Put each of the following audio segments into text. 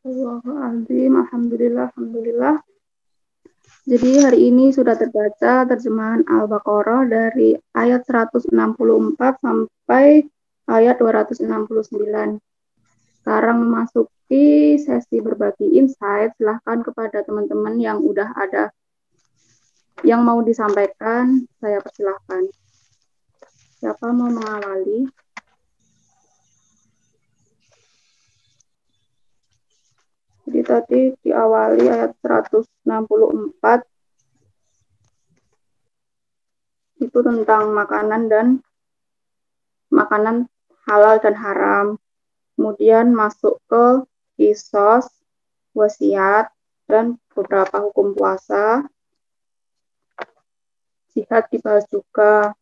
Astagfirullahaladzim. Alhamdulillah, Alhamdulillah. Jadi hari ini sudah terbaca terjemahan Al-Baqarah dari ayat 164 sampai ayat 269. Sekarang memasuki sesi berbagi insight. Silahkan kepada teman-teman yang udah ada yang mau disampaikan, saya persilahkan. Siapa mau mengawali? Jadi tadi diawali ayat 164 itu tentang makanan dan makanan halal dan haram. Kemudian masuk ke kisos, wasiat, dan beberapa hukum puasa. Jihad dibahas juga.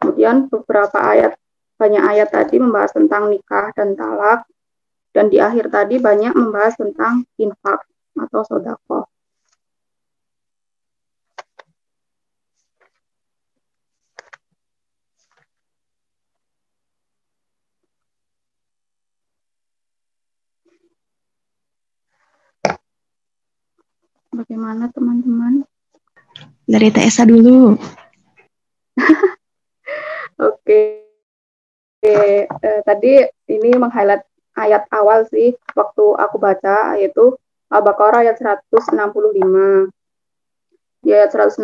Kemudian beberapa ayat, banyak ayat tadi membahas tentang nikah dan talak. Dan di akhir tadi banyak membahas tentang infak atau sodako. Bagaimana teman-teman? Dari TSA dulu. Oke. Oke, eh, tadi ini meng-highlight ayat awal sih waktu aku baca yaitu Al-Baqarah ayat 165. Di ayat 165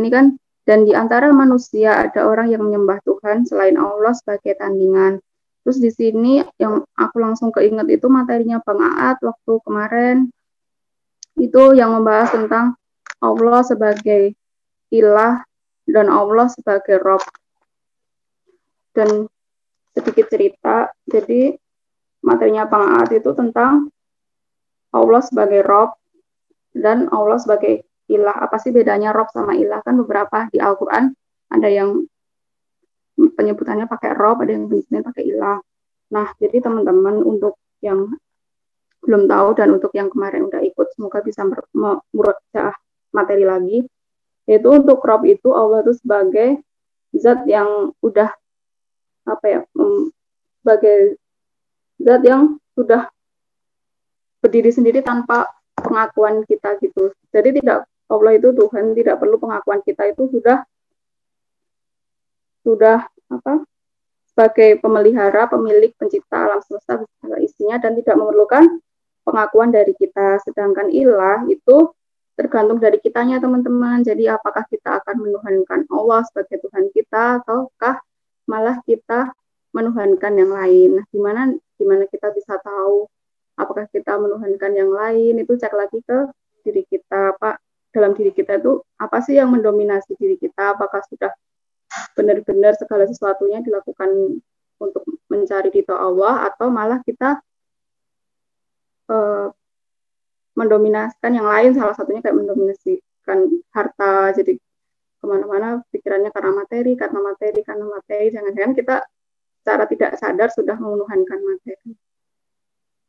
ini kan dan di antara manusia ada orang yang menyembah Tuhan selain Allah sebagai tandingan. Terus di sini yang aku langsung keinget itu materinya Bang Aat waktu kemarin itu yang membahas tentang Allah sebagai ilah dan Allah sebagai Rob. Dan sedikit cerita, jadi materinya Aat itu tentang Allah sebagai Rob dan Allah sebagai ilah. Apa sih bedanya Rob sama ilah? Kan beberapa di Al-Quran ada yang penyebutannya pakai Rob, ada yang penyebutannya pakai ilah. Nah, jadi teman-teman untuk yang belum tahu dan untuk yang kemarin udah ikut, semoga bisa merujah materi lagi. Yaitu untuk Rob itu Allah itu sebagai zat yang udah apa ya, sebagai zat yang sudah berdiri sendiri tanpa pengakuan kita gitu. Jadi tidak Allah itu Tuhan tidak perlu pengakuan kita itu sudah sudah apa sebagai pemelihara, pemilik, pencipta alam semesta segala isinya dan tidak memerlukan pengakuan dari kita. Sedangkan ilah itu tergantung dari kitanya teman-teman. Jadi apakah kita akan menuhankan Allah sebagai Tuhan kita ataukah malah kita menuhankan yang lain. Nah, gimana gimana kita bisa tahu apakah kita menuhankan yang lain? Itu cek lagi ke diri kita, Pak. Dalam diri kita itu apa sih yang mendominasi diri kita? Apakah sudah benar-benar segala sesuatunya dilakukan untuk mencari ridho Allah atau malah kita uh, mendominasikan yang lain salah satunya kayak mendominasikan harta jadi ke mana-mana pikirannya karena materi karena materi karena materi jangan-jangan kita secara tidak sadar sudah menuhankan materi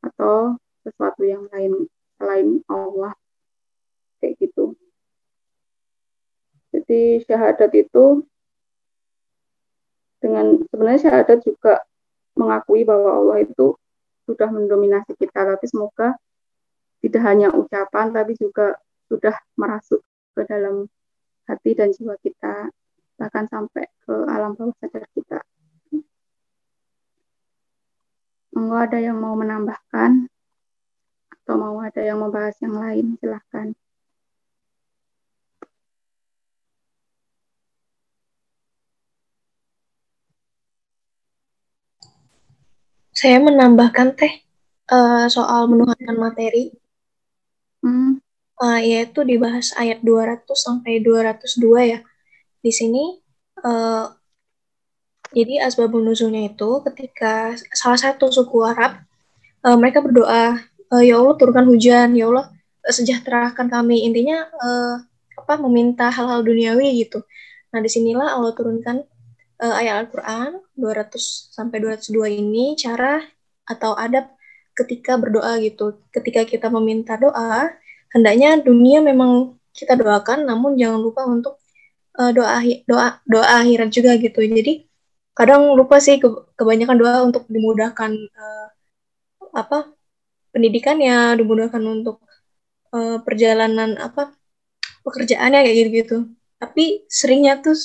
atau sesuatu yang lain selain Allah kayak gitu. Jadi syahadat itu dengan sebenarnya syahadat juga mengakui bahwa Allah itu sudah mendominasi kita, tapi semoga tidak hanya ucapan, tapi juga sudah merasuk ke dalam hati dan jiwa kita, bahkan sampai ke alam bawah sadar kita. Monggo ada yang mau menambahkan atau mau ada yang membahas yang lain, silahkan. Saya menambahkan teh uh, soal menuhankan materi. Hmm. Uh, yaitu dibahas ayat 200 sampai 202 ya. Di sini uh, jadi asbabun nuzulnya itu ketika salah satu suku Arab uh, mereka berdoa, uh, ya Allah turunkan hujan, ya Allah sejahterakan kami. Intinya uh, apa meminta hal-hal duniawi gitu. Nah, di sinilah Allah turunkan uh, ayat Al-Qur'an 200 sampai 202 ini cara atau adab ketika berdoa gitu. Ketika kita meminta doa, hendaknya dunia memang kita doakan namun jangan lupa untuk uh, doa doa doa akhirat juga gitu. Jadi kadang lupa sih ke, kebanyakan doa untuk dimudahkan uh, apa pendidikannya, dimudahkan untuk uh, perjalanan apa pekerjaannya kayak gitu-gitu. Tapi seringnya tuh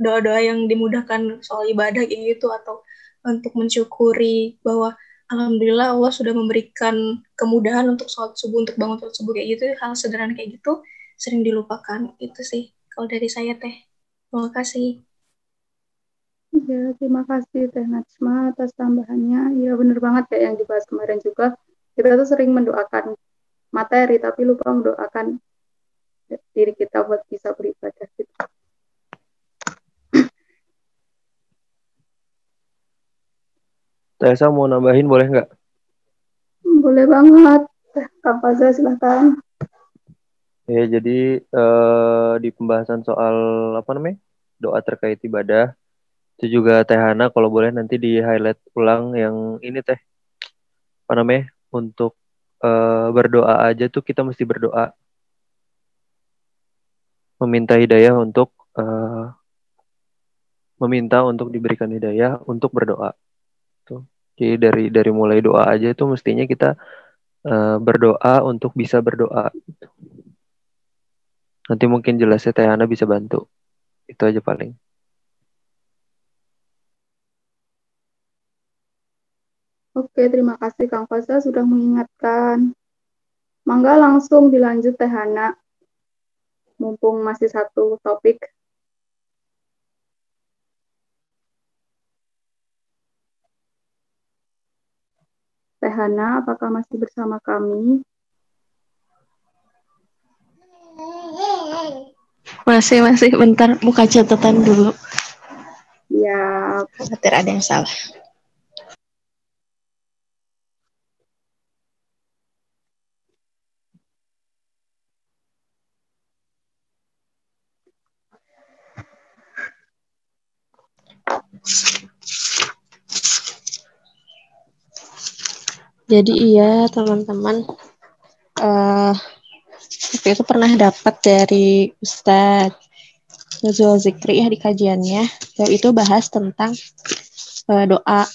doa-doa yang dimudahkan soal ibadah kayak gitu atau untuk mensyukuri bahwa alhamdulillah Allah sudah memberikan kemudahan untuk sholat subuh untuk bangun sholat subuh kayak gitu hal sederhana kayak gitu sering dilupakan. Itu sih kalau dari saya teh. Terima kasih Ya, terima kasih Teh Najma atas tambahannya. Ya, benar banget kayak yang dibahas kemarin juga. Kita tuh sering mendoakan materi, tapi lupa mendoakan diri kita buat bisa beribadah gitu. Tessa mau nambahin boleh nggak? Boleh banget. Kang Faza silahkan. Ya, jadi uh, di pembahasan soal apa namanya doa terkait ibadah itu juga Teh Hana kalau boleh nanti di highlight ulang yang ini Teh apa namanya untuk uh, berdoa aja tuh kita mesti berdoa meminta hidayah untuk uh, meminta untuk diberikan hidayah untuk berdoa. Tuh. Jadi dari dari mulai doa aja itu mestinya kita uh, berdoa untuk bisa berdoa. Nanti mungkin jelasnya Tayana bisa bantu. Itu aja paling. Oke, terima kasih Kang Fasa sudah mengingatkan. Mangga langsung dilanjut Tehana mumpung masih satu topik. Teh Hana, apakah masih bersama kami? Masih, masih. Bentar, buka catatan dulu. Ya. Khawatir ada yang salah. Jadi iya teman-teman, uh, itu pernah dapat dari Ustadz Nazul Zikri ya di kajiannya, itu bahas tentang uh, doa.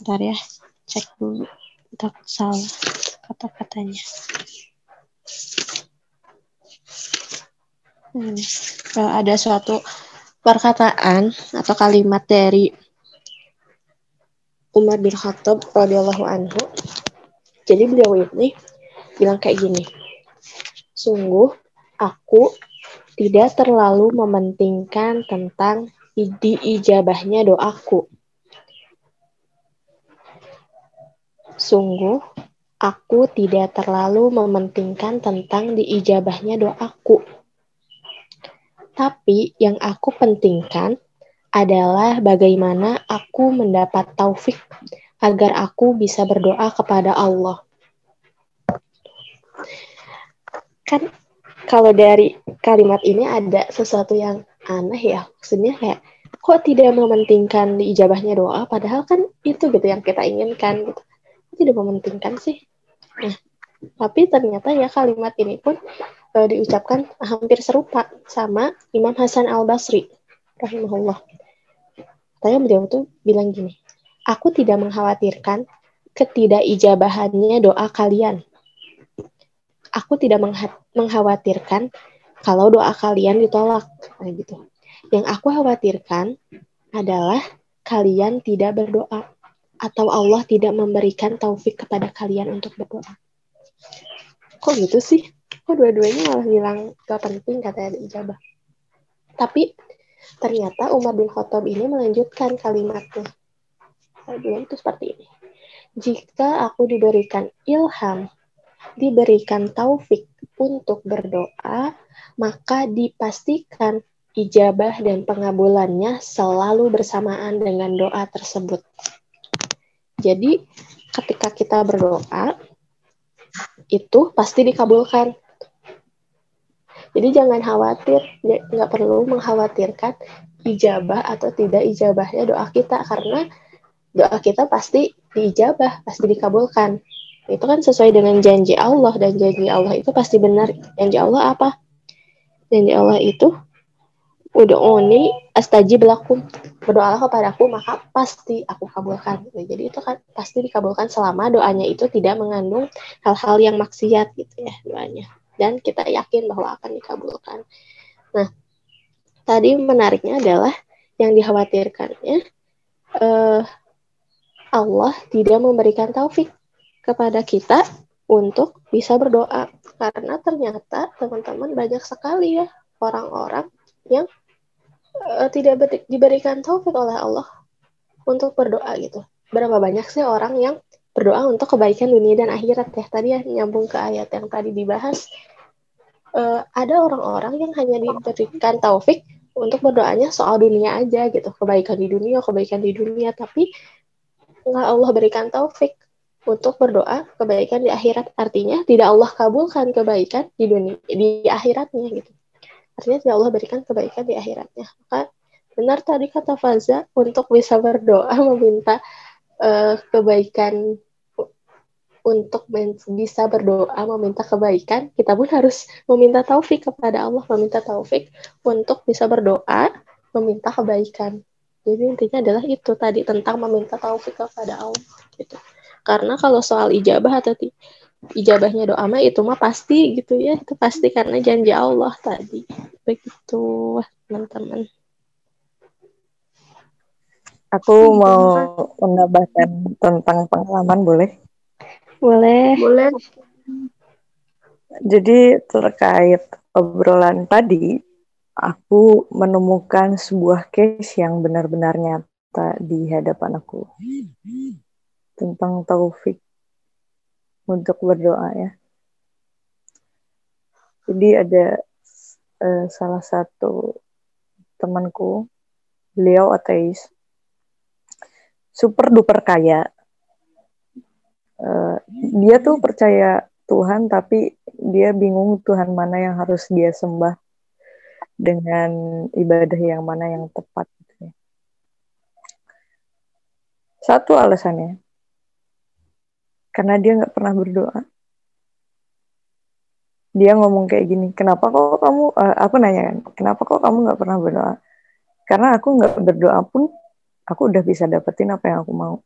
Bentar ya, cek dulu. Tak salah kata-katanya. Hmm. Uh, ada suatu perkataan atau kalimat dari Umar bin Khattab radhiyallahu anhu. Jadi beliau ini bilang kayak gini. Sungguh aku tidak terlalu mementingkan tentang diijabahnya doaku. Sungguh aku tidak terlalu mementingkan tentang diijabahnya doaku. Tapi yang aku pentingkan adalah bagaimana aku mendapat taufik agar aku bisa berdoa kepada Allah. Kan kalau dari kalimat ini ada sesuatu yang aneh ya, maksudnya kayak kok tidak mementingkan ijabahnya doa, padahal kan itu gitu yang kita inginkan gitu. Tidak mementingkan sih. Nah, tapi ternyata ya kalimat ini pun e, diucapkan hampir serupa sama Imam Hasan Al Basri rahimahullah Katanya beliau tuh bilang gini, aku tidak mengkhawatirkan ketidakijabahannya doa kalian. Aku tidak mengkhawatirkan kalau doa kalian ditolak. Nah, gitu. Yang aku khawatirkan adalah kalian tidak berdoa atau Allah tidak memberikan taufik kepada kalian untuk berdoa. Kok gitu sih? Kok dua-duanya malah bilang gak penting katanya ada ijabah. Tapi Ternyata Umar bin Khattab ini melanjutkan kalimatnya. Dia itu seperti ini. Jika aku diberikan ilham, diberikan taufik untuk berdoa, maka dipastikan ijabah dan pengabulannya selalu bersamaan dengan doa tersebut. Jadi, ketika kita berdoa, itu pasti dikabulkan. Jadi jangan khawatir, nggak perlu mengkhawatirkan ijabah atau tidak ijabahnya doa kita karena doa kita pasti diijabah, pasti dikabulkan. Itu kan sesuai dengan janji Allah dan janji Allah itu pasti benar. Janji Allah apa? Janji Allah itu ud'uni astajib lakum. berdoalah kepadaku maka pasti aku kabulkan jadi itu kan pasti dikabulkan selama doanya itu tidak mengandung hal-hal yang maksiat gitu ya doanya dan kita yakin bahwa akan dikabulkan. Nah tadi menariknya adalah yang dikhawatirkannya eh, Allah tidak memberikan taufik kepada kita untuk bisa berdoa. Karena ternyata teman-teman banyak sekali ya orang-orang yang uh, tidak ber diberikan taufik oleh Allah untuk berdoa gitu. Berapa banyak sih orang yang berdoa untuk kebaikan dunia dan akhirat ya. Tadi ya nyambung ke ayat yang tadi dibahas. Uh, ada orang-orang yang hanya diberikan taufik untuk berdoanya soal dunia aja gitu. Kebaikan di dunia, kebaikan di dunia. Tapi nggak Allah berikan taufik untuk berdoa kebaikan di akhirat. Artinya tidak Allah kabulkan kebaikan di dunia di akhiratnya gitu. Artinya tidak Allah berikan kebaikan di akhiratnya. Maka benar tadi kata Faza untuk bisa berdoa meminta uh, kebaikan untuk bisa berdoa meminta kebaikan, kita pun harus meminta taufik kepada Allah, meminta taufik untuk bisa berdoa, meminta kebaikan. Jadi intinya adalah itu tadi tentang meminta taufik kepada Allah gitu. Karena kalau soal ijabah atau ijabahnya doa mah itu mah pasti gitu ya itu pasti karena janji Allah tadi begitu teman-teman aku mau menambahkan tentang pengalaman boleh boleh. Boleh. Jadi terkait obrolan tadi aku menemukan sebuah case yang benar-benar nyata di hadapan aku. Tentang taufik. Untuk berdoa ya. Jadi ada uh, salah satu temanku, beliau ateis, super duper kaya. Uh, dia tuh percaya Tuhan, tapi dia bingung Tuhan mana yang harus dia sembah dengan ibadah yang mana yang tepat. Gitu ya. Satu alasannya, karena dia nggak pernah berdoa dia ngomong kayak gini kenapa kok kamu uh, aku nanya kan kenapa kok kamu nggak pernah berdoa karena aku nggak berdoa pun aku udah bisa dapetin apa yang aku mau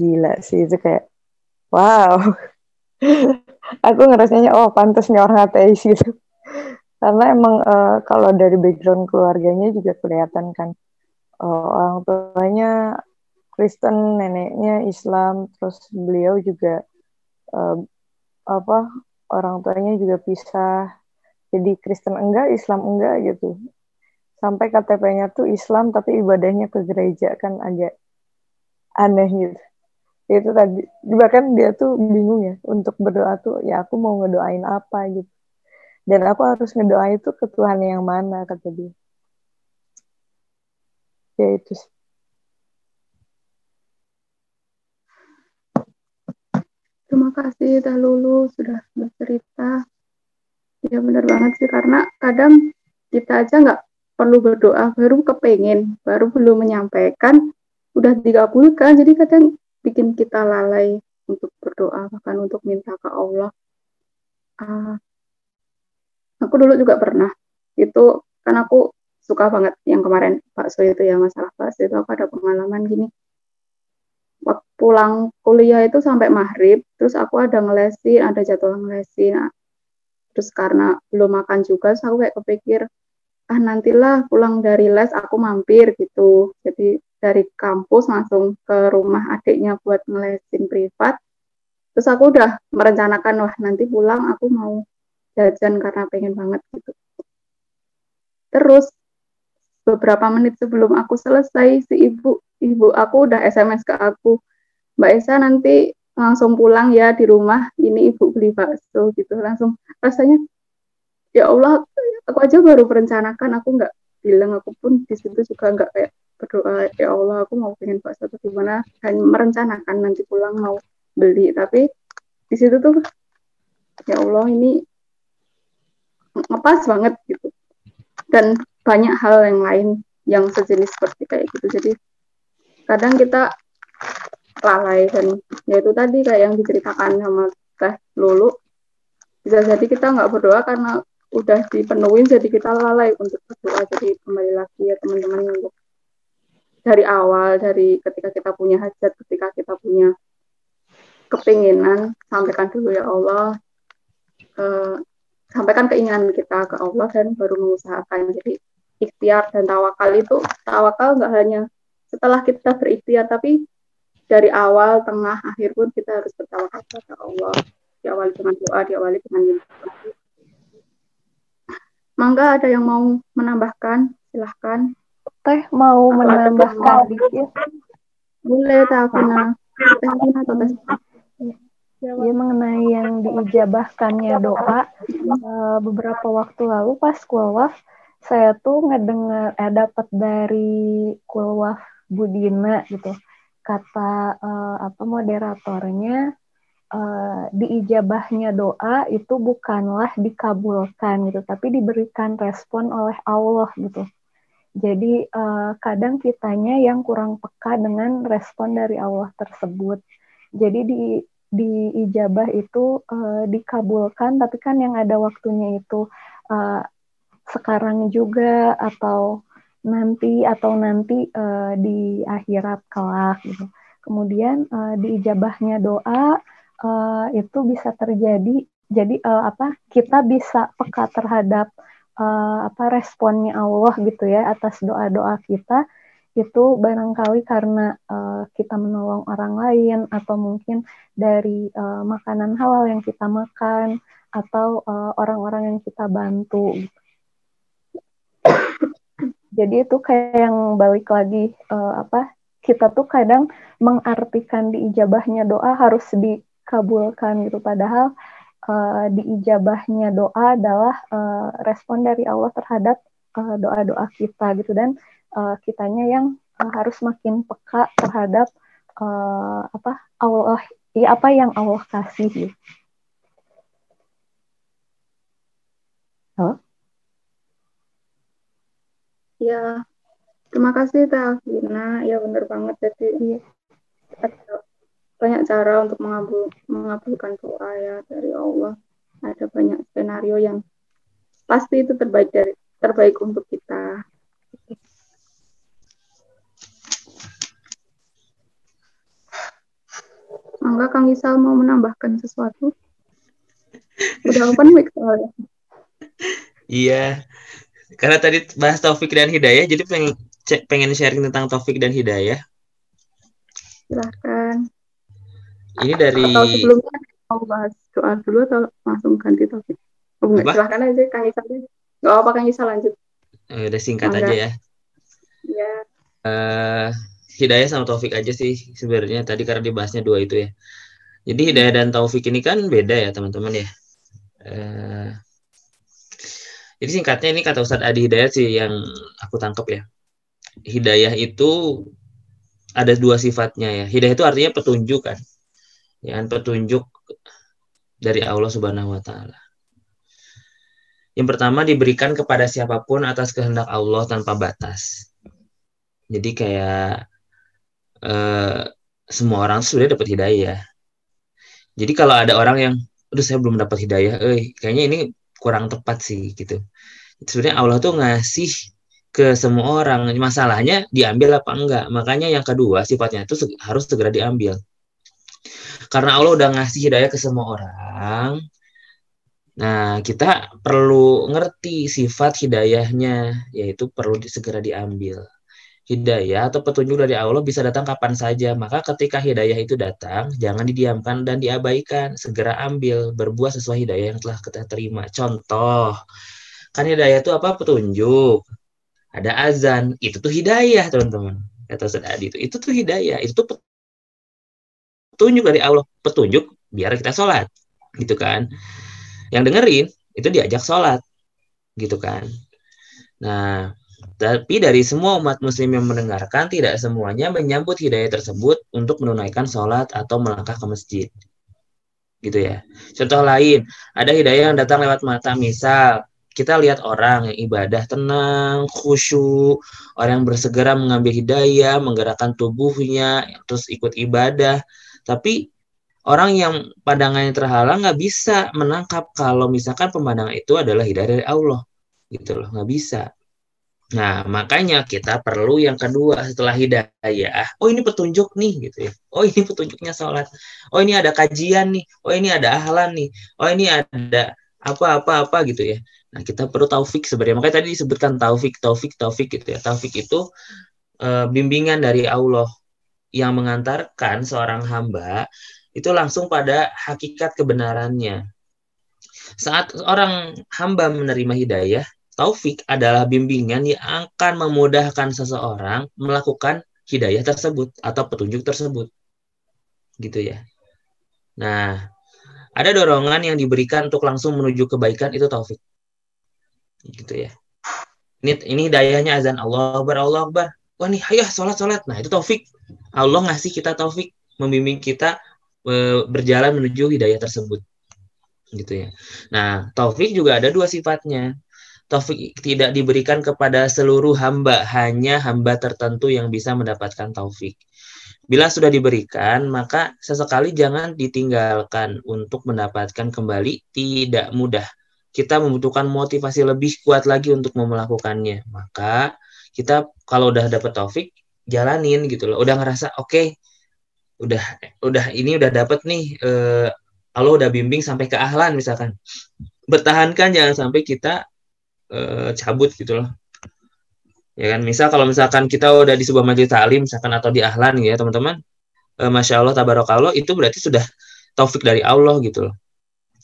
gila sih itu kayak wow aku ngerasanya oh pantasnya orang ateis gitu karena emang uh, kalau dari background keluarganya juga kelihatan kan uh, orang tuanya Kristen, neneknya Islam, terus beliau juga uh, apa orang tuanya juga pisah. Jadi Kristen enggak, Islam enggak gitu. Sampai KTP-nya tuh Islam tapi ibadahnya ke gereja kan agak aneh gitu. Itu tadi bahkan dia tuh bingung ya untuk berdoa tuh ya aku mau ngedoain apa gitu. Dan aku harus ngedoain itu ke Tuhan yang mana kata dia. Ya itu. Terima kasih Teh Lulu sudah bercerita. Ya benar banget sih karena kadang kita aja nggak perlu berdoa, baru kepengen, baru belum menyampaikan, udah dikabulkan. Jadi kadang bikin kita lalai untuk berdoa, bahkan untuk minta ke Allah. Uh, aku dulu juga pernah, itu kan aku suka banget yang kemarin bakso itu ya masalah bakso itu aku ada pengalaman gini. Pulang kuliah itu sampai maghrib terus aku ada ngelesin ada jadwal ngelesin. Terus karena belum makan juga so aku kayak kepikir ah nantilah pulang dari les aku mampir gitu. Jadi dari kampus langsung ke rumah adiknya buat ngelesin privat. Terus aku udah merencanakan wah nanti pulang aku mau jajan karena pengen banget gitu. Terus beberapa menit sebelum aku selesai si ibu ibu aku udah SMS ke aku Mbak Esa nanti langsung pulang ya di rumah ini ibu beli bakso gitu. Langsung rasanya ya Allah aku aja baru merencanakan aku nggak bilang aku pun di situ juga nggak kayak berdoa ya Allah aku mau pengen bakso atau gimana. Hanya merencanakan nanti pulang mau beli. Tapi di situ tuh ya Allah ini ngepas banget gitu. Dan banyak hal yang lain yang sejenis seperti kayak gitu. Jadi kadang kita lalai dan ya itu tadi kayak yang diceritakan sama Teh Lulu. Bisa jadi kita nggak berdoa karena udah dipenuhin jadi kita lalai untuk berdoa. Jadi kembali lagi ya teman-teman untuk dari awal dari ketika kita punya hajat ketika kita punya kepinginan sampaikan dulu ya Allah. Uh, sampaikan keinginan kita ke Allah dan baru mengusahakan. Jadi ikhtiar dan tawakal itu tawakal nggak hanya setelah kita berikhtiar tapi dari awal tengah akhir pun kita harus bertawakal kepada Allah. Diawali dengan doa diawali dengan meditasi Mangga ada yang mau menambahkan? Silahkan. Teh mau menambahkan dikit? Boleh Teh Afina Teh Afina atau Teh? Ya, mengenai yang diijabahkannya doa. Uh, beberapa waktu lalu pas kulwaf saya tuh ngedengar eh dapat dari kulwaf Budina gitu. Kata uh, apa moderatornya uh, diijabahnya doa itu bukanlah dikabulkan gitu tapi diberikan respon oleh Allah gitu jadi uh, kadang kitanya yang kurang peka dengan respon dari Allah tersebut jadi di di ijabah itu uh, dikabulkan tapi kan yang ada waktunya itu uh, sekarang juga atau nanti atau nanti uh, di akhirat kelak gitu. Kemudian uh, di ijabahnya doa uh, itu bisa terjadi jadi uh, apa kita bisa peka terhadap uh, apa responnya Allah gitu ya atas doa-doa kita itu barangkali karena uh, kita menolong orang lain atau mungkin dari uh, makanan halal yang kita makan atau orang orang-orang yang kita bantu. Jadi itu kayak yang balik lagi uh, apa kita tuh kadang mengartikan di ijabahnya doa harus dikabulkan gitu padahal uh, di ijabahnya doa adalah uh, respon dari Allah terhadap doa-doa uh, kita gitu dan uh, kitanya yang uh, harus makin peka terhadap uh, apa Allah ya apa yang Allah kasih gitu. Halo? Ya, terima kasih Teh Ya benar banget. Jadi iya. Banyak cara untuk mengabul, mengabulkan doa ya dari Allah. Ada banyak skenario yang pasti itu terbaik dari terbaik untuk kita. Mangga Kang Isal mau menambahkan sesuatu? Udah open mic soalnya. Iya. Karena tadi bahas Taufik dan Hidayah, jadi pengen pengen sharing tentang Taufik dan Hidayah. Silahkan. Ini dari Atau sebelumnya mau bahas soal dulu atau langsung ganti topik? Oh, enggak, silahkan aja Kang Isal. Gak apa Kang Isal lanjut. Eh, udah singkat Mangga. aja ya. Iya. Uh, Hidayah sama Taufik aja sih sebenarnya tadi karena dibahasnya dua itu ya. Jadi Hidayah dan Taufik ini kan beda ya teman-teman ya. Uh, jadi singkatnya ini kata Ustadz Adi Hidayat sih yang aku tangkap ya. Hidayah itu ada dua sifatnya ya. Hidayah itu artinya petunjuk kan. Ya, kan? petunjuk dari Allah Subhanahu wa taala. Yang pertama diberikan kepada siapa pun atas kehendak Allah tanpa batas. Jadi kayak uh, semua orang sudah dapat hidayah. Jadi kalau ada orang yang, aduh saya belum dapat hidayah, eh kayaknya ini kurang tepat sih gitu. Sebenarnya Allah tuh ngasih ke semua orang. Masalahnya diambil apa enggak. Makanya yang kedua sifatnya itu harus segera diambil. Karena Allah udah ngasih hidayah ke semua orang. Nah, kita perlu ngerti sifat hidayahnya, yaitu perlu segera diambil hidayah atau petunjuk dari Allah bisa datang kapan saja. Maka ketika hidayah itu datang, jangan didiamkan dan diabaikan. Segera ambil, berbuat sesuai hidayah yang telah kita terima. Contoh, kan hidayah itu apa? Petunjuk. Ada azan, itu tuh hidayah, teman-teman. Kata Ustaz Adi itu. Itu tuh hidayah, itu tuh petunjuk dari Allah. Petunjuk biar kita sholat. Gitu kan. Yang dengerin, itu diajak sholat. Gitu kan. Nah, tapi dari semua umat muslim yang mendengarkan, tidak semuanya menyambut hidayah tersebut untuk menunaikan sholat atau melangkah ke masjid. Gitu ya. Contoh lain, ada hidayah yang datang lewat mata. Misal, kita lihat orang yang ibadah tenang, khusyuk, orang yang bersegera mengambil hidayah, menggerakkan tubuhnya, terus ikut ibadah. Tapi orang yang pandangannya terhalang nggak bisa menangkap kalau misalkan pemandangan itu adalah hidayah dari Allah. Gitu loh, nggak bisa Nah, makanya kita perlu yang kedua setelah hidayah. Oh, ini petunjuk nih gitu ya. Oh, ini petunjuknya sholat. Oh, ini ada kajian nih. Oh, ini ada ahlan nih. Oh, ini ada apa-apa-apa gitu ya. Nah, kita perlu taufik sebenarnya. Makanya tadi disebutkan taufik, taufik, taufik gitu ya. Taufik itu e, bimbingan dari Allah yang mengantarkan seorang hamba itu langsung pada hakikat kebenarannya. Saat orang hamba menerima hidayah, taufik adalah bimbingan yang akan memudahkan seseorang melakukan hidayah tersebut atau petunjuk tersebut. Gitu ya. Nah, ada dorongan yang diberikan untuk langsung menuju kebaikan itu taufik. Gitu ya. Ini ini hidayahnya azan Allah Akbar Allah Akbar. Wah nih, ayo sholat sholat. Nah itu taufik. Allah ngasih kita taufik, membimbing kita e, berjalan menuju hidayah tersebut. Gitu ya. Nah taufik juga ada dua sifatnya taufik tidak diberikan kepada seluruh hamba, hanya hamba tertentu yang bisa mendapatkan taufik. Bila sudah diberikan, maka sesekali jangan ditinggalkan untuk mendapatkan kembali tidak mudah. Kita membutuhkan motivasi lebih kuat lagi untuk melakukannya. Maka kita kalau udah dapat taufik, jalanin gitu loh. Udah ngerasa oke, okay, udah udah ini udah dapat nih eh, Allah udah bimbing sampai ke ahlan misalkan. Bertahankan jangan sampai kita uh, cabut gitu loh ya kan misal kalau misalkan kita udah di sebuah majelis taklim misalkan atau di ahlan gitu ya teman-teman uh, masya Allah tabarakallah itu berarti sudah taufik dari Allah gitu loh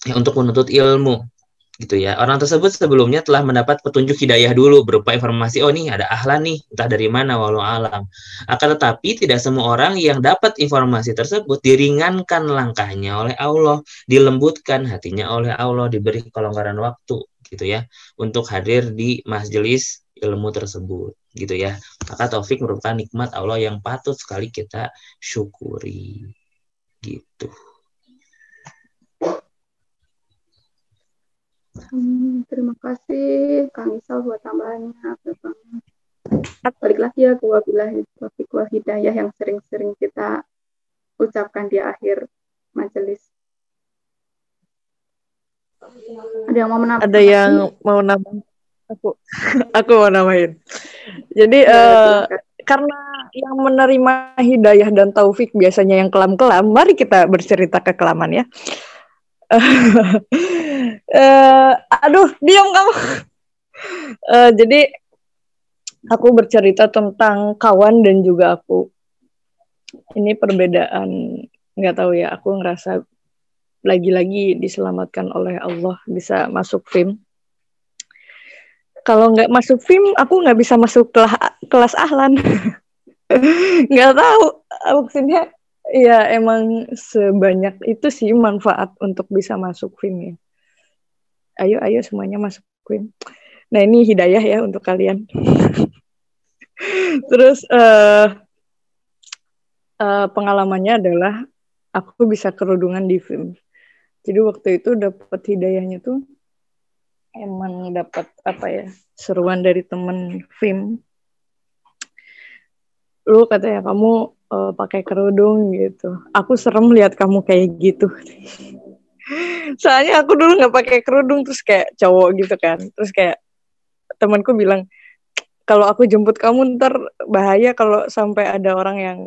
ya, untuk menuntut ilmu gitu ya. Orang tersebut sebelumnya telah mendapat petunjuk hidayah dulu berupa informasi oh nih ada ahlan nih entah dari mana walau alam. Akan tetapi tidak semua orang yang dapat informasi tersebut diringankan langkahnya oleh Allah dilembutkan hatinya oleh Allah diberi kelonggaran waktu gitu ya untuk hadir di majelis ilmu tersebut gitu ya. Maka taufik merupakan nikmat Allah yang patut sekali kita syukuri gitu hmm, terima kasih Kang Isal buat tambahannya balik lagi ya ke wal hidayah yang sering-sering kita ucapkan di akhir majelis ada yang mau menambah? Ada yang mau nambah? Aku, aku mau nambahin. Jadi ya, uh, karena yang menerima hidayah dan taufik biasanya yang kelam-kelam, mari kita bercerita ke kelaman ya. uh, aduh, diam kamu. Uh, jadi aku bercerita tentang kawan dan juga aku. Ini perbedaan nggak tahu ya. Aku ngerasa lagi-lagi diselamatkan oleh Allah bisa masuk film kalau nggak masuk film aku nggak bisa masuk kelas kelas ahlan nggak tahu maksudnya ya emang sebanyak itu sih manfaat untuk bisa masuk film ya ayo ayo semuanya masuk film nah ini hidayah ya untuk kalian. Terus uh, uh, pengalamannya adalah aku bisa kerudungan di film. Jadi waktu itu dapat hidayahnya tuh emang dapat apa ya seruan dari temen film. Lu katanya kamu uh, pakai kerudung gitu. Aku serem lihat kamu kayak gitu soalnya aku dulu nggak pakai kerudung terus kayak cowok gitu kan. Terus kayak temanku bilang kalau aku jemput kamu ntar bahaya kalau sampai ada orang yang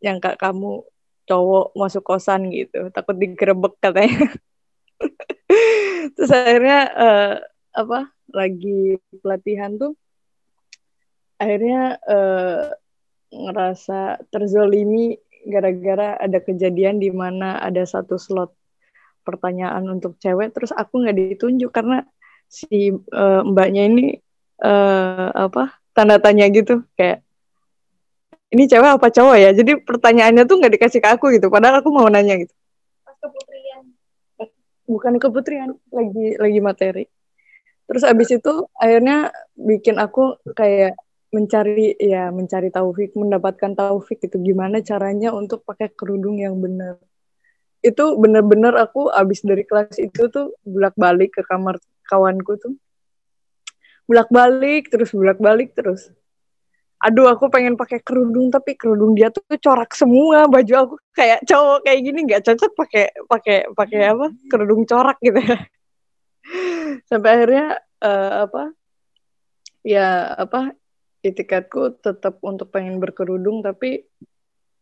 yang kak kamu cowok masuk kosan gitu. Takut digerebek katanya. Terus akhirnya uh, apa lagi pelatihan tuh akhirnya uh, ngerasa terzolimi gara-gara ada kejadian di mana ada satu slot pertanyaan untuk cewek terus aku nggak ditunjuk karena si uh, mbaknya ini uh, apa tanda tanya gitu kayak ini cewek apa cowok ya? Jadi pertanyaannya tuh nggak dikasih ke aku gitu padahal aku mau nanya gitu. Pas keputrian. Bukan keputrian lagi lagi materi. Terus abis itu akhirnya bikin aku kayak mencari ya mencari taufik mendapatkan taufik itu gimana caranya untuk pakai kerudung yang benar itu benar-benar aku abis dari kelas itu tuh bolak balik ke kamar kawanku tuh. Bolak balik terus bolak balik terus. Aduh aku pengen pakai kerudung tapi kerudung dia tuh corak semua. Baju aku kayak cowok kayak gini nggak cocok pakai pakai pakai apa? Kerudung corak gitu ya. Sampai akhirnya uh, apa? Ya apa? Itikatku tetap untuk pengen berkerudung tapi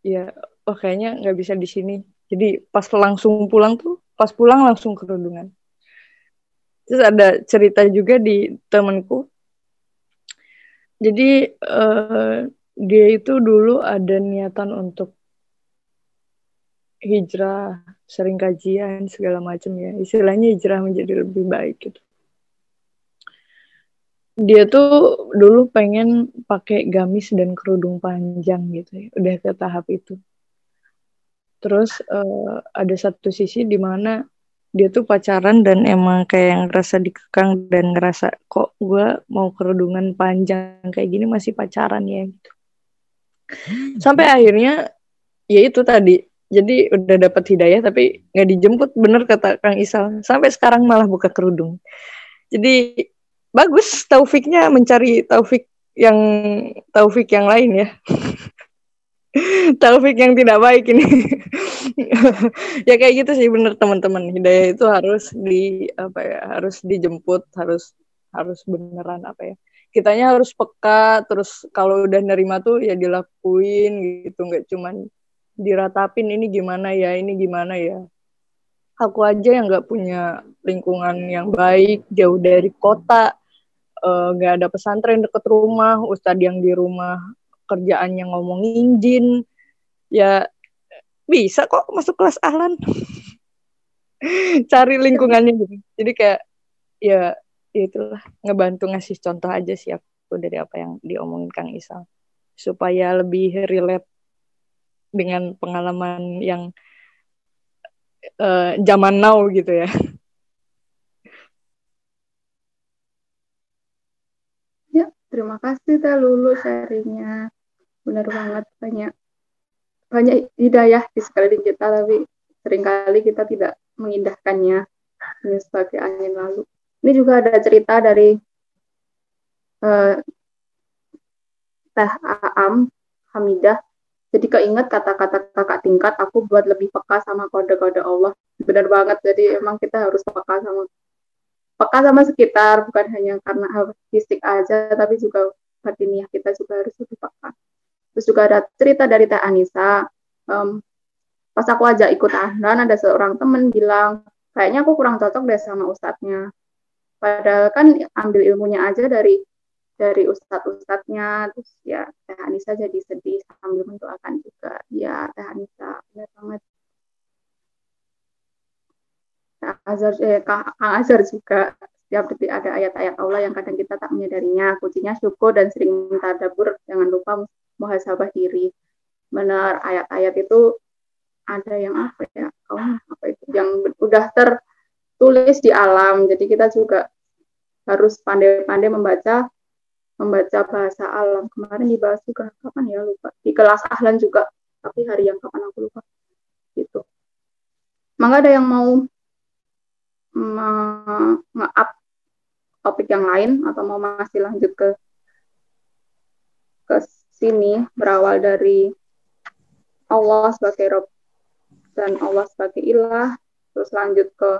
ya oh kayaknya nggak bisa di sini jadi pas langsung pulang tuh pas pulang langsung kerudungan terus ada cerita juga di temanku jadi uh, dia itu dulu ada niatan untuk hijrah, sering kajian segala macam ya. Istilahnya hijrah menjadi lebih baik gitu. Dia tuh dulu pengen pakai gamis dan kerudung panjang gitu ya. Udah ke tahap itu. Terus uh, ada satu sisi di mana dia tuh pacaran dan emang kayak yang ngerasa dikekang dan ngerasa kok gue mau kerudungan panjang kayak gini masih pacaran ya? Gitu. Sampai akhirnya ya itu tadi. Jadi udah dapat hidayah tapi nggak dijemput bener kata Kang Isal. Sampai sekarang malah buka kerudung. Jadi bagus taufiknya mencari taufik yang taufik yang lain ya taufik yang tidak baik ini. Ya kayak gitu sih bener teman-teman. Hidayah itu harus di apa ya harus dijemput harus harus beneran apa ya. Kitanya harus peka terus kalau udah nerima tuh ya dilakuin gitu. Nggak cuman diratapin ini gimana ya, ini gimana ya. Aku aja yang nggak punya lingkungan yang baik, jauh dari kota, eh, nggak uh, ada pesantren deket rumah, ustadz yang di rumah kerjaannya ngomongin jin, ya bisa kok masuk kelas ahlan. Cari lingkungannya gitu. Jadi kayak ya, ya itulah ngebantu ngasih contoh aja sih aku dari apa yang diomongin Kang Isal supaya lebih relate dengan pengalaman yang uh, zaman now gitu ya. Ya, terima kasih Teh Lulu sharingnya. Benar banget banyak banyak hidayah di sekeliling kita tapi sering kali kita tidak mengindahkannya. Ini sebagai angin lalu. Ini juga ada cerita dari uh, Teh Aam Hamidah. Jadi keinget kata-kata kakak tingkat aku buat lebih peka sama kode-kode Allah. Benar banget. Jadi emang kita harus peka sama peka sama sekitar. Bukan hanya karena fisik aja tapi juga batiniah kita juga harus lebih peka terus juga ada cerita dari Teh Anissa um, pas aku aja ikut ahlan ada seorang temen bilang kayaknya aku kurang cocok deh sama ustadznya. Padahal kan ambil ilmunya aja dari dari ustadz-ustadznya. Terus ya Teh Anissa jadi sedih sambil mendoakan juga. Ya Teh Anissa benar banget. Kang Azhar eh, Kang Azhar juga setiap detik ada ayat-ayat Allah yang kadang kita tak menyadarinya. Kuncinya syukur dan sering minta dapur. Jangan lupa muhasabah diri benar ayat-ayat itu ada yang apa ya oh, apa itu yang udah tertulis di alam jadi kita juga harus pandai-pandai membaca membaca bahasa alam. Kemarin dibahas juga kapan ya lupa. Di kelas ahlan juga, tapi hari yang kapan aku lupa. Gitu. Maka ada yang mau nge-up topik yang lain atau mau masih lanjut ke ke sini berawal dari Allah sebagai Rob dan Allah sebagai ilah terus lanjut ke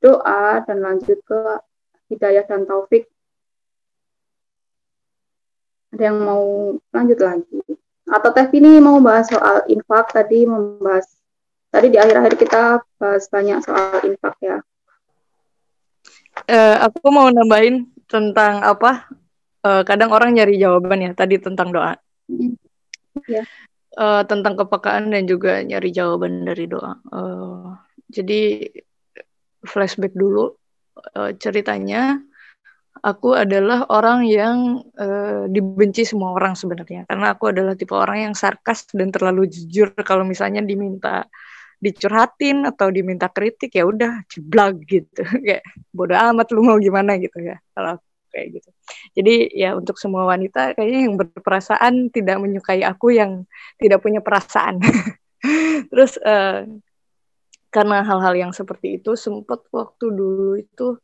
doa dan lanjut ke hidayah dan taufik ada yang mau lanjut lagi? Atau Teh ini mau bahas soal infak tadi membahas tadi di akhir-akhir kita bahas banyak soal infak ya. Uh, aku mau nambahin tentang apa? Uh, kadang orang nyari jawaban ya tadi tentang doa. Yeah. Uh, tentang kepekaan dan juga nyari jawaban dari doa. Uh, jadi flashback dulu. Uh, ceritanya aku adalah orang yang uh, dibenci semua orang sebenarnya. Karena aku adalah tipe orang yang sarkas dan terlalu jujur. Kalau misalnya diminta dicurhatin atau diminta kritik ya udah jeblag gitu. Kayak bodoh amat lu mau gimana gitu ya. Kalau kayak gitu. Jadi ya untuk semua wanita kayaknya yang berperasaan tidak menyukai aku yang tidak punya perasaan. Terus uh, karena hal-hal yang seperti itu sempat waktu dulu itu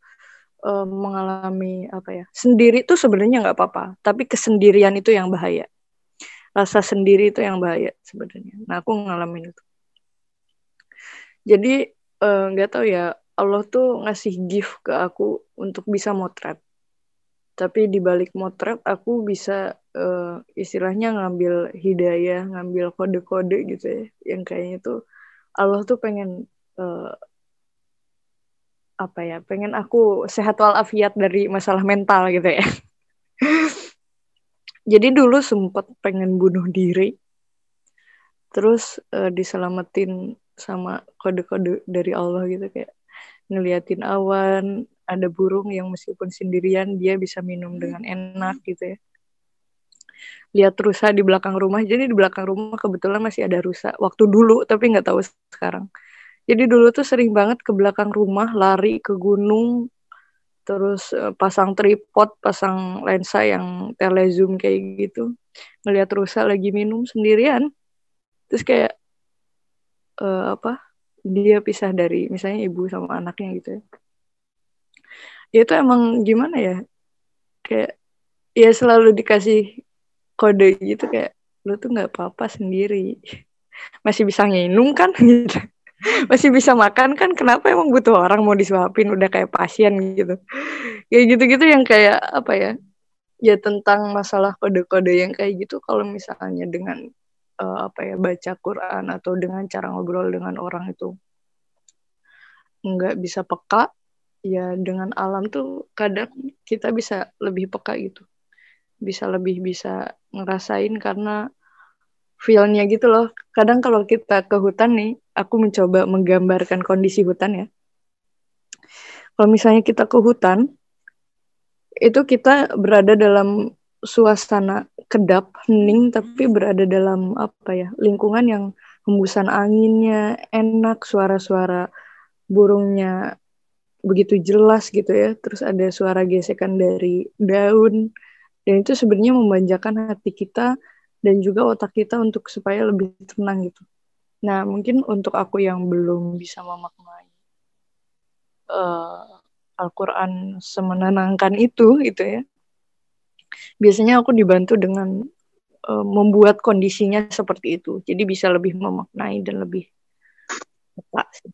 uh, mengalami apa ya sendiri itu sebenarnya nggak apa-apa tapi kesendirian itu yang bahaya. Rasa sendiri itu yang bahaya sebenarnya. Nah aku ngalamin itu. Jadi eh, nggak uh, tahu ya Allah tuh ngasih gift ke aku untuk bisa motret tapi di balik motret aku bisa uh, istilahnya ngambil hidayah ngambil kode-kode gitu ya. Yang kayaknya tuh Allah tuh pengen uh, apa ya pengen aku sehat walafiat dari masalah mental gitu ya. Jadi dulu sempat pengen bunuh diri. Terus uh, diselamatin sama kode-kode dari Allah gitu kayak ngeliatin awan ada burung yang meskipun sendirian dia bisa minum dengan enak gitu ya. Lihat rusa di belakang rumah. Jadi di belakang rumah kebetulan masih ada rusa. Waktu dulu tapi nggak tahu sekarang. Jadi dulu tuh sering banget ke belakang rumah lari ke gunung terus uh, pasang tripod pasang lensa yang telezoom kayak gitu. Ngelihat rusa lagi minum sendirian. Terus kayak uh, apa dia pisah dari misalnya ibu sama anaknya gitu ya ya itu emang gimana ya? Kayak ya selalu dikasih kode gitu kayak lu tuh nggak apa-apa sendiri. Masih bisa nginum kan? Gitu. Masih bisa makan kan? Kenapa emang butuh orang mau disuapin udah kayak pasien gitu? Kayak gitu-gitu yang kayak apa ya ya tentang masalah kode-kode yang kayak gitu. Kalau misalnya dengan uh, apa ya baca Quran atau dengan cara ngobrol dengan orang itu nggak bisa peka ya dengan alam tuh kadang kita bisa lebih peka gitu. Bisa lebih bisa ngerasain karena feelnya gitu loh. Kadang kalau kita ke hutan nih aku mencoba menggambarkan kondisi hutan ya. Kalau misalnya kita ke hutan itu kita berada dalam suasana kedap hening tapi berada dalam apa ya lingkungan yang hembusan anginnya enak suara-suara burungnya begitu jelas gitu ya terus ada suara gesekan dari daun dan itu sebenarnya memanjakan hati kita dan juga otak kita untuk supaya lebih tenang gitu nah mungkin untuk aku yang belum bisa memaknai uh, Al-Quran semenenangkan itu gitu ya biasanya aku dibantu dengan uh, membuat kondisinya seperti itu. Jadi bisa lebih memaknai dan lebih tepat sih.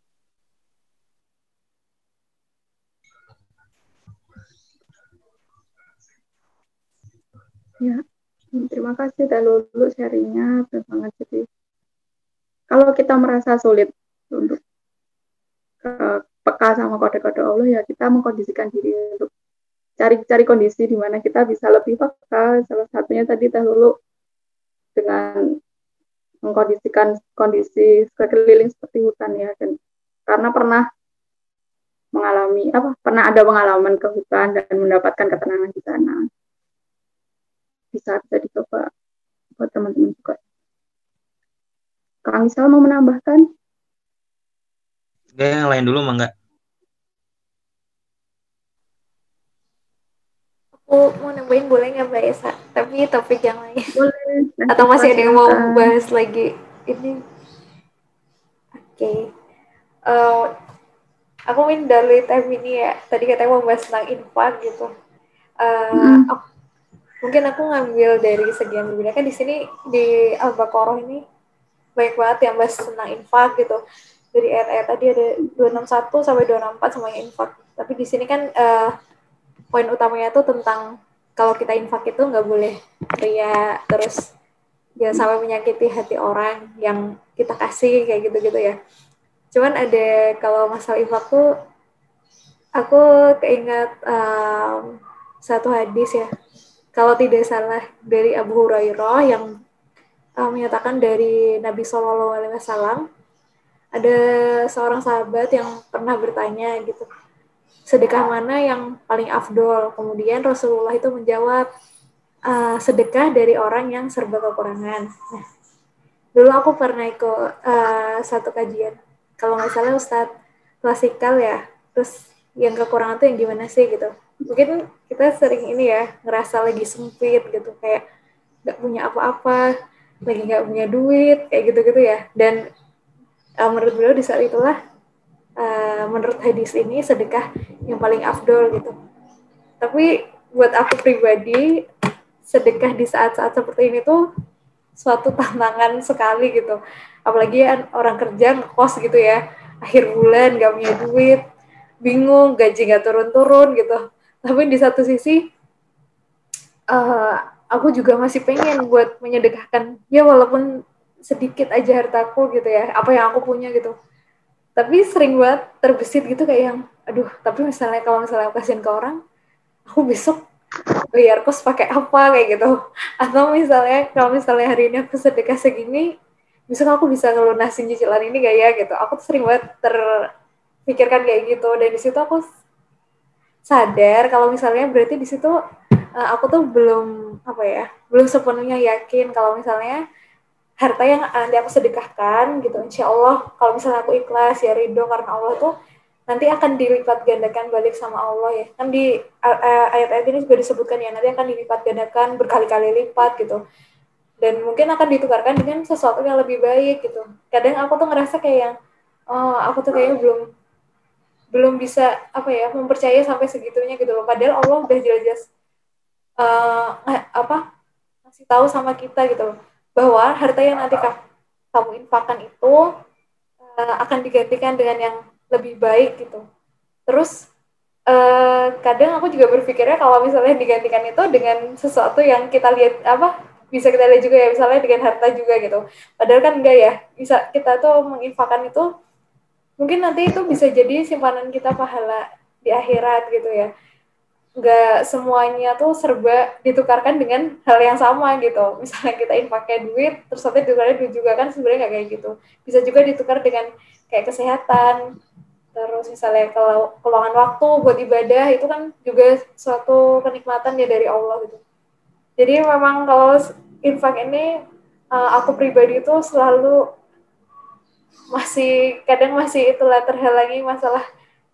Ya, terima kasih dulu sharingnya, banget. Jadi kalau kita merasa sulit untuk uh, peka sama kode-kode Allah ya kita mengkondisikan diri untuk cari-cari kondisi di mana kita bisa lebih peka. Salah satunya tadi dahulu dengan mengkondisikan kondisi sekeliling seperti hutan ya. Dan karena pernah mengalami apa pernah ada pengalaman ke hutan dan mendapatkan ketenangan di sana bisa bisa dicoba buat teman-teman juga. Kang Isal mau menambahkan? Oke, yang lain dulu mangga. aku mau nambahin boleh nggak Mbak Esa? Tapi topik yang lain. Boleh. Atau masih ada yang mau bahas lagi ini? Oke. Okay. Uh, aku min dari time ini ya. Tadi katanya mau bahas tentang infak gitu. Uh, hmm. oh, mungkin aku ngambil dari segi yang berbeda kan di sini di Al-Baqarah ini banyak banget yang bahas tentang infak gitu. Dari ayat-ayat tadi ada 261 sampai 264 semuanya infak. Tapi di sini kan uh, poin utamanya tuh tentang kalau kita infak itu nggak boleh ria terus jangan sampai menyakiti hati orang yang kita kasih kayak gitu-gitu ya. Cuman ada kalau masalah infak tuh aku keinget um, satu hadis ya. Kalau tidak salah dari Abu Hurairah yang um, menyatakan dari Nabi Shallallahu Alaihi Wasallam ada seorang sahabat yang pernah bertanya gitu sedekah mana yang paling afdol? Kemudian Rasulullah itu menjawab, uh, sedekah dari orang yang serba kekurangan. Nah, dulu aku pernah ikut uh, satu kajian, kalau nggak salah Ustadz klasikal ya, terus yang kekurangan tuh yang gimana sih gitu. Mungkin kita sering ini ya, ngerasa lagi sempit gitu, kayak nggak punya apa-apa, lagi nggak punya duit, kayak gitu-gitu ya. Dan uh, menurut beliau di saat itulah uh, menurut hadis ini sedekah yang paling afdol gitu. Tapi buat aku pribadi sedekah di saat-saat seperti ini tuh suatu tantangan sekali gitu. Apalagi orang kerja ngekos gitu ya, akhir bulan gak punya duit, bingung, gaji gak turun-turun gitu. Tapi di satu sisi uh, aku juga masih pengen buat menyedekahkan ya walaupun sedikit aja hartaku gitu ya apa yang aku punya gitu. Tapi sering banget terbesit gitu kayak yang aduh tapi misalnya kalau misalnya aku kasihin ke orang aku besok bayar kos pakai apa? kayak gitu. Atau misalnya kalau misalnya hari ini aku sedekah segini besok aku bisa ngelunasin cicilan ini gak ya gitu. Aku tuh sering banget terpikirkan kayak gitu. Dan di situ aku sadar kalau misalnya berarti di situ uh, aku tuh belum apa ya belum sepenuhnya yakin kalau misalnya harta yang nanti aku sedekahkan gitu insya Allah kalau misalnya aku ikhlas ya ridho karena Allah tuh nanti akan dilipat gandakan balik sama Allah ya. Kan di ayat-ayat ini juga disebutkan ya nanti akan dilipat gandakan berkali-kali lipat gitu. Dan mungkin akan ditukarkan dengan sesuatu yang lebih baik gitu. Kadang aku tuh ngerasa kayak yang oh aku tuh kayaknya belum belum bisa apa ya mempercayai sampai segitunya gitu loh padahal Allah udah jelas-jelas uh, apa ngasih tahu sama kita gitu loh bahwa harta yang nanti kamu infakkan itu uh, akan digantikan dengan yang lebih baik gitu. Terus uh, kadang aku juga berpikirnya kalau misalnya digantikan itu dengan sesuatu yang kita lihat apa bisa kita lihat juga ya misalnya dengan harta juga gitu. Padahal kan enggak ya bisa kita tuh menginfakkan itu mungkin nanti itu bisa jadi simpanan kita pahala di akhirat gitu ya nggak semuanya tuh serba ditukarkan dengan hal yang sama gitu. Misalnya kita pakai duit, terus nanti ditukarnya duit juga kan sebenarnya nggak kayak gitu. Bisa juga ditukar dengan kayak kesehatan, terus misalnya kalau keluangan waktu buat ibadah itu kan juga suatu kenikmatan ya dari Allah gitu. Jadi memang kalau infak ini uh, aku pribadi itu selalu masih kadang masih itulah terhalangi masalah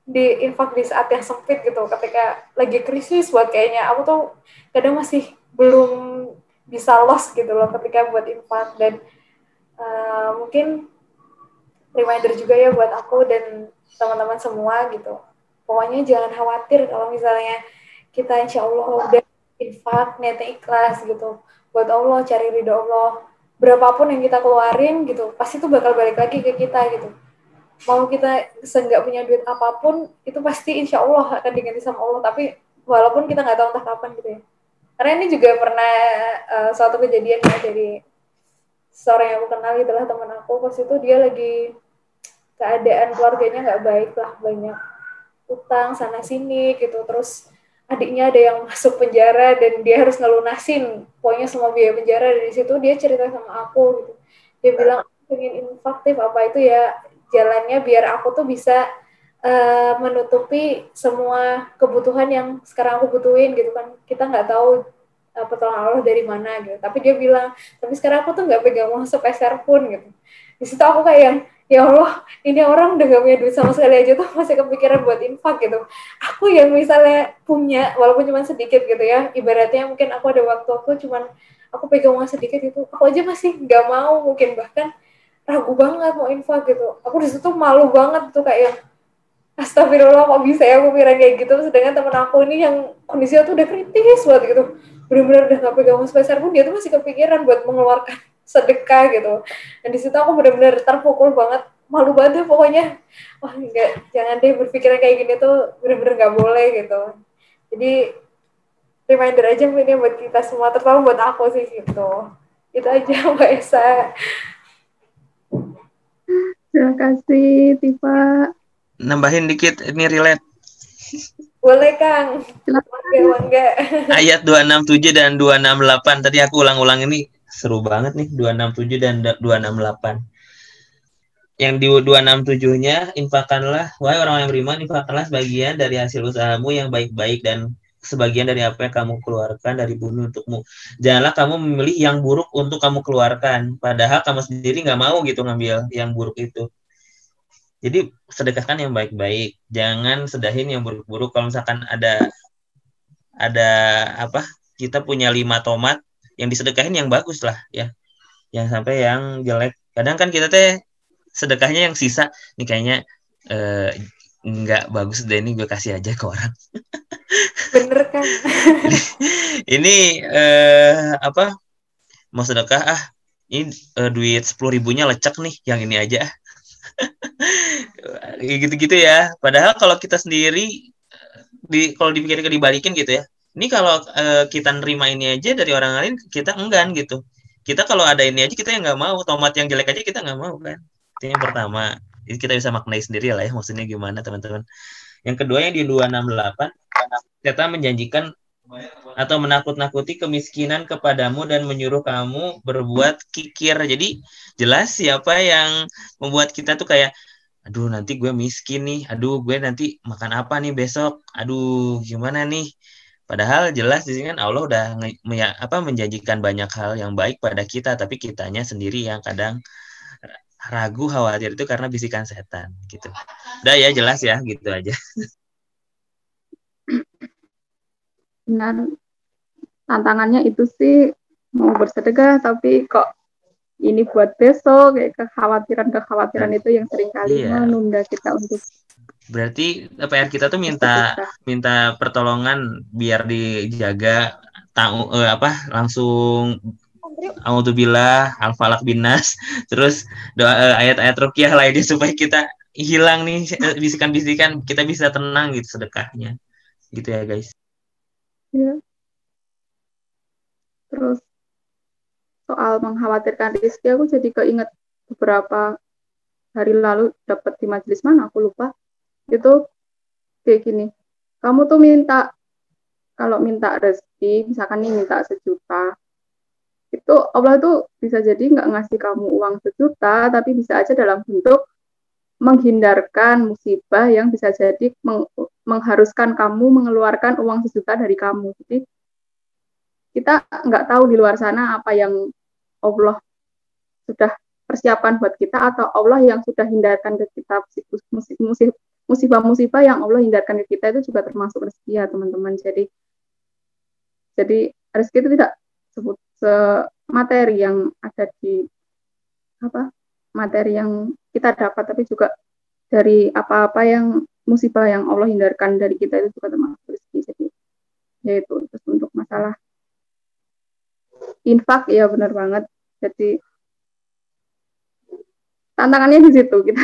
di infak di saat yang sempit gitu. Ketika lagi krisis buat kayaknya aku tuh kadang masih belum bisa los gitu loh ketika buat infak. Dan uh, mungkin reminder juga ya buat aku dan teman-teman semua gitu. Pokoknya jangan khawatir kalau misalnya kita insya Allah udah infak niatnya ikhlas gitu. Buat Allah cari ridho Allah berapapun yang kita keluarin gitu pasti tuh bakal balik lagi ke kita gitu. Mau kita seenggak punya duit apa pun itu pasti insya Allah akan diganti sama Allah. Tapi walaupun kita nggak tahu entah kapan gitu ya. Karena ini juga pernah uh, suatu kejadian ya dari seorang yang aku kenal gitu lah teman aku. Pas itu dia lagi keadaan keluarganya nggak baik lah banyak utang sana sini gitu. Terus adiknya ada yang masuk penjara dan dia harus ngelunasin pokoknya semua biaya penjara dari situ dia cerita sama aku gitu. Dia bilang pengen infaktif apa itu ya jalannya biar aku tuh bisa uh, menutupi semua kebutuhan yang sekarang aku butuhin gitu kan. Kita nggak tahu uh, pertolongan Allah dari mana gitu. Tapi dia bilang tapi sekarang aku tuh nggak pegang uang sepeser pun gitu. Di situ aku kayak yang ya Allah ini orang udah gak punya duit sama sekali aja tuh masih kepikiran buat infak gitu. Aku yang misalnya punya walaupun cuma sedikit gitu ya ibaratnya mungkin aku ada waktu aku cuman aku pegang uang sedikit itu aku aja masih nggak mau mungkin bahkan ragu banget mau infak gitu. Aku di situ malu banget tuh kayak astagfirullah kok bisa ya aku pikiran kayak gitu? Sedangkan temen aku ini yang kondisinya tuh udah kritis banget gitu. Bener-bener udah gak pegang sebesar pun dia tuh masih kepikiran buat mengeluarkan sedekah gitu. Dan di situ aku bener-bener terpukul banget. Malu banget deh pokoknya. Wah enggak jangan deh berpikiran kayak gini tuh bener-bener gak boleh gitu. Jadi reminder aja ini buat kita semua terutama buat aku sih gitu. Itu aja mbak Esa. Terima kasih, Tifa. Nambahin dikit, ini relate. Boleh, Kang. Bangga, Ayat 267 dan 268. Tadi aku ulang-ulang ini seru banget nih, 267 dan 268. Yang di 267-nya, infakkanlah, wahai orang yang beriman, infakkanlah sebagian dari hasil usahamu yang baik-baik dan sebagian dari apa yang kamu keluarkan dari bumi untukmu. Janganlah kamu memilih yang buruk untuk kamu keluarkan, padahal kamu sendiri nggak mau gitu ngambil yang buruk itu. Jadi sedekahkan yang baik-baik, jangan sedahin yang buruk-buruk. Kalau misalkan ada ada apa, kita punya lima tomat, yang disedekahin yang bagus lah ya, yang sampai yang jelek. Kadang kan kita teh sedekahnya yang sisa, nih kayaknya eh, nggak bagus deh ini gue kasih aja ke orang. Bener kan? ini eh, apa? Mau sedekah ah? Ini eh, duit sepuluh ribunya lecek nih, yang ini aja. gitu-gitu ya. Padahal kalau kita sendiri di kalau dipikirkan dibalikin gitu ya, ini kalau uh, kita nerima ini aja dari orang lain kita enggan gitu. Kita kalau ada ini aja kita yang nggak mau. Tomat yang jelek aja kita nggak mau kan. Itu yang pertama. Ini kita bisa maknai sendiri lah ya maksudnya gimana teman-teman. Yang kedua yang di 268 kita menjanjikan atau menakut-nakuti kemiskinan kepadamu dan menyuruh kamu berbuat kikir. Jadi jelas siapa yang membuat kita tuh kayak aduh nanti gue miskin nih. Aduh gue nanti makan apa nih besok? Aduh gimana nih Padahal jelas di sini kan Allah udah apa menjanjikan banyak hal yang baik pada kita, tapi kitanya sendiri yang kadang ragu khawatir itu karena bisikan setan gitu. Udah ya jelas ya gitu aja. Benar. Tantangannya itu sih mau bersedekah tapi kok ini buat besok kayak kekhawatiran-kekhawatiran itu yang sering kali iya. menunda kita untuk Berarti PR kita tuh minta minta. pertolongan biar dijaga tahu eh, apa langsung Alhamdulillah Al-Falak binas terus doa eh, ayat-ayat rukyah lainnya supaya kita hilang nih eh, bisikan-bisikan kita bisa tenang gitu sedekahnya. Gitu ya guys. Ya. terus soal mengkhawatirkan rezeki aku jadi keinget beberapa hari lalu dapat di majelis mana aku lupa itu kayak gini. Kamu tuh minta kalau minta rezeki misalkan nih minta sejuta itu Allah tuh bisa jadi nggak ngasih kamu uang sejuta tapi bisa aja dalam bentuk menghindarkan musibah yang bisa jadi meng mengharuskan kamu mengeluarkan uang sejuta dari kamu. Jadi kita nggak tahu di luar sana apa yang Allah sudah persiapan buat kita atau Allah yang sudah hindarkan ke kita musibah musibah-musibah yang Allah hindarkan ke kita itu juga termasuk rezeki ya teman-teman. Jadi jadi rezeki itu tidak sebut se materi yang ada di apa materi yang kita dapat tapi juga dari apa-apa yang musibah yang Allah hindarkan dari kita itu juga termasuk rezeki. Jadi yaitu terus untuk masalah infak ya benar banget. Jadi tantangannya di situ kita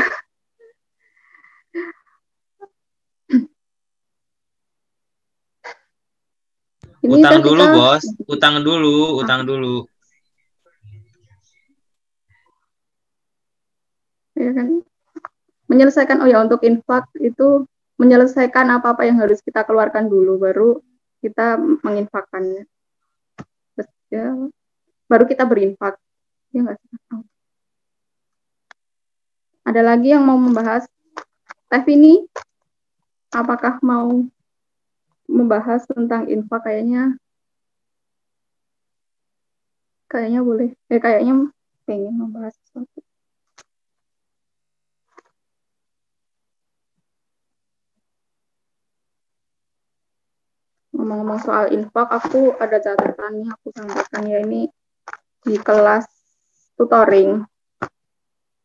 Ini utang dulu kita... bos, utang dulu, utang dulu. Ya kan. Menyelesaikan oh ya untuk infak itu menyelesaikan apa-apa yang harus kita keluarkan dulu baru kita menginfakkannya. Ya, baru kita berinfak. Ya enggak sih? Ada lagi yang mau membahas Teh ini apakah mau membahas tentang infak kayaknya kayaknya boleh. Eh kayaknya pengen membahas sesuatu. Ngomong-ngomong soal infak aku ada catatan nih aku sampaikan ya ini di kelas tutoring.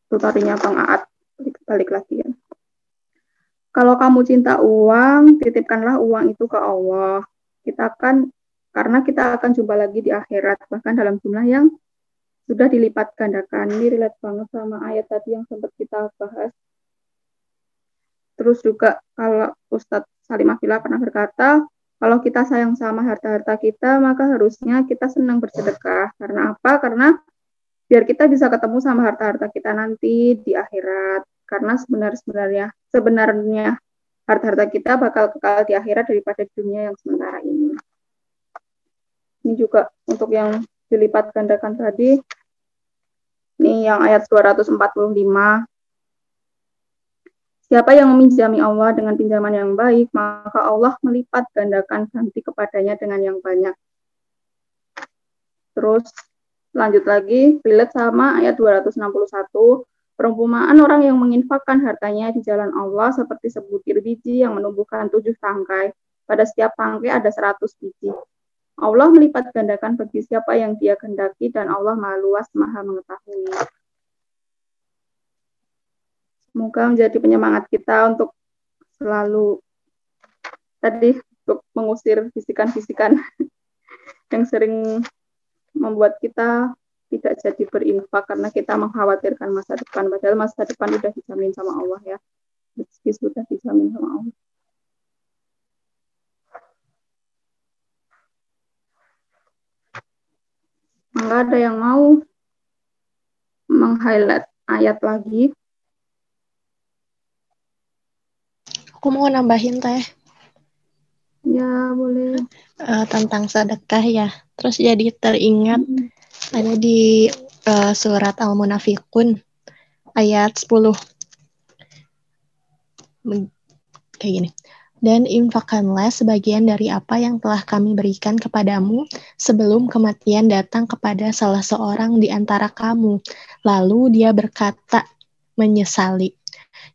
Tutoringnya Bang Aat. Balik lagi ya kalau kamu cinta uang, titipkanlah uang itu ke Allah. Kita akan karena kita akan jumpa lagi di akhirat bahkan dalam jumlah yang sudah dilipat gandakan. Ini relate banget sama ayat tadi yang sempat kita bahas. Terus juga kalau Ustadz Salim Afila pernah berkata, kalau kita sayang sama harta-harta kita, maka harusnya kita senang bersedekah. Karena apa? Karena biar kita bisa ketemu sama harta-harta kita nanti di akhirat karena sebenarnya sebenarnya harta-harta kita bakal kekal di akhirat daripada dunia yang sementara ini. Ini juga untuk yang dilipat gandakan tadi. Ini yang ayat 245. Siapa yang meminjami Allah dengan pinjaman yang baik, maka Allah melipat gandakan ganti kepadanya dengan yang banyak. Terus lanjut lagi, relate sama ayat 261 Perumpamaan orang yang menginfakkan hartanya di jalan Allah seperti sebutir biji yang menumbuhkan tujuh tangkai. Pada setiap tangkai ada seratus biji. Allah melipat gandakan bagi siapa yang dia kehendaki dan Allah maha luas maha mengetahui. Semoga menjadi penyemangat kita untuk selalu tadi untuk mengusir bisikan-bisikan yang sering membuat kita tidak jadi berinfak karena kita mengkhawatirkan masa depan padahal masa depan sudah dijamin sama Allah ya rezeki sudah dijamin sama Allah Enggak ada yang mau meng-highlight ayat lagi. Aku mau nambahin teh. Ya, boleh. Uh, tentang sedekah ya. Terus jadi teringat -hmm ada di uh, surat Al-Munafikun ayat 10. Kayak gini. Dan infakkanlah sebagian dari apa yang telah kami berikan kepadamu sebelum kematian datang kepada salah seorang di antara kamu. Lalu dia berkata, menyesali.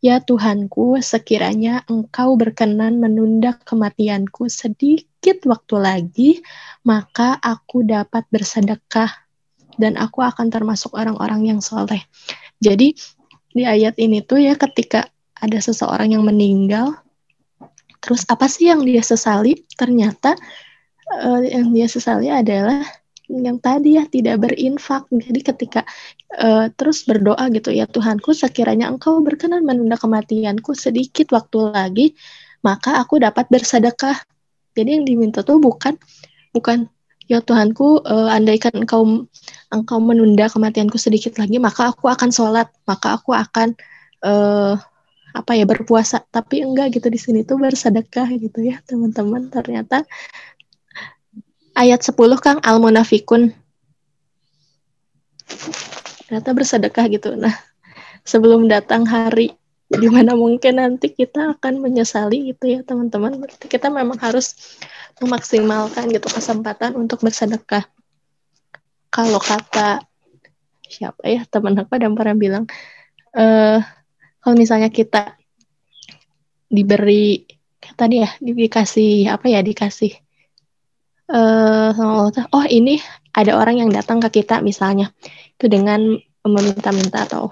Ya Tuhanku, sekiranya Engkau berkenan menunda kematianku sedikit waktu lagi, maka aku dapat bersedekah dan aku akan termasuk orang-orang yang soleh. Jadi di ayat ini tuh ya ketika ada seseorang yang meninggal, terus apa sih yang dia sesali? Ternyata uh, yang dia sesali adalah yang tadi ya tidak berinfak. Jadi ketika uh, terus berdoa gitu ya Tuhanku sekiranya Engkau berkenan menunda kematianku sedikit waktu lagi, maka aku dapat bersedekah. Jadi yang diminta tuh bukan bukan ya Tuhanku uh, andaikan Engkau Engkau menunda kematianku sedikit lagi, maka aku akan sholat, maka aku akan uh, apa ya berpuasa tapi enggak gitu di sini tuh bersedekah gitu ya teman-teman ternyata ayat 10 Kang Al-Munafikun. Ternyata bersedekah gitu. Nah, sebelum datang hari di mana mungkin nanti kita akan menyesali gitu ya teman-teman. Berarti kita memang harus memaksimalkan gitu kesempatan untuk bersedekah. Kalau kata siapa ya teman aku ada pernah bilang, eh kalau misalnya kita diberi tadi ya dikasih apa ya dikasih uh, oh ini ada orang yang datang ke kita misalnya itu dengan meminta-minta atau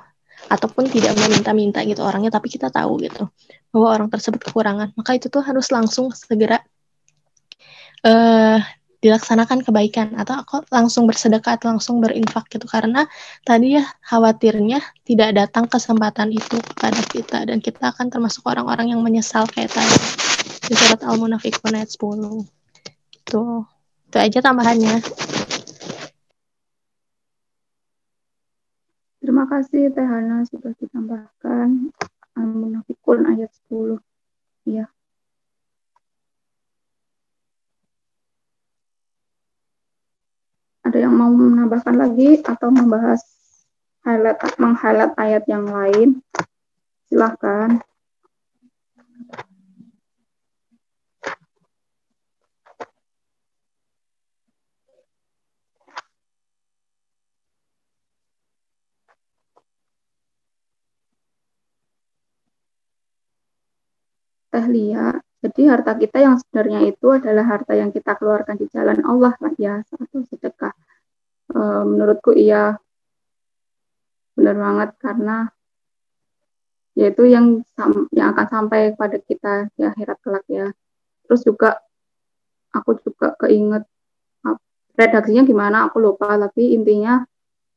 ataupun tidak meminta-minta gitu orangnya tapi kita tahu gitu bahwa orang tersebut kekurangan. Maka itu tuh harus langsung segera uh, dilaksanakan kebaikan atau aku langsung bersedekah atau langsung berinfak gitu karena tadi ya khawatirnya tidak datang kesempatan itu kepada kita dan kita akan termasuk orang-orang yang menyesal kayak tadi di surat Al-Munafiqun ayat 10 Gitu. Itu aja tambahannya. Terima kasih Teh Hana sudah ditambahkan Al-Munafikun ayat 10. Ya. Ada yang mau menambahkan lagi atau membahas highlight meng-highlight ayat yang lain? Silahkan. tahliya. Jadi harta kita yang sebenarnya itu adalah harta yang kita keluarkan di jalan Allah lah ya atau sedekah. E, menurutku iya benar banget karena yaitu yang yang akan sampai kepada kita di akhirat kelak ya. Terus juga aku juga keinget redaksinya gimana aku lupa tapi intinya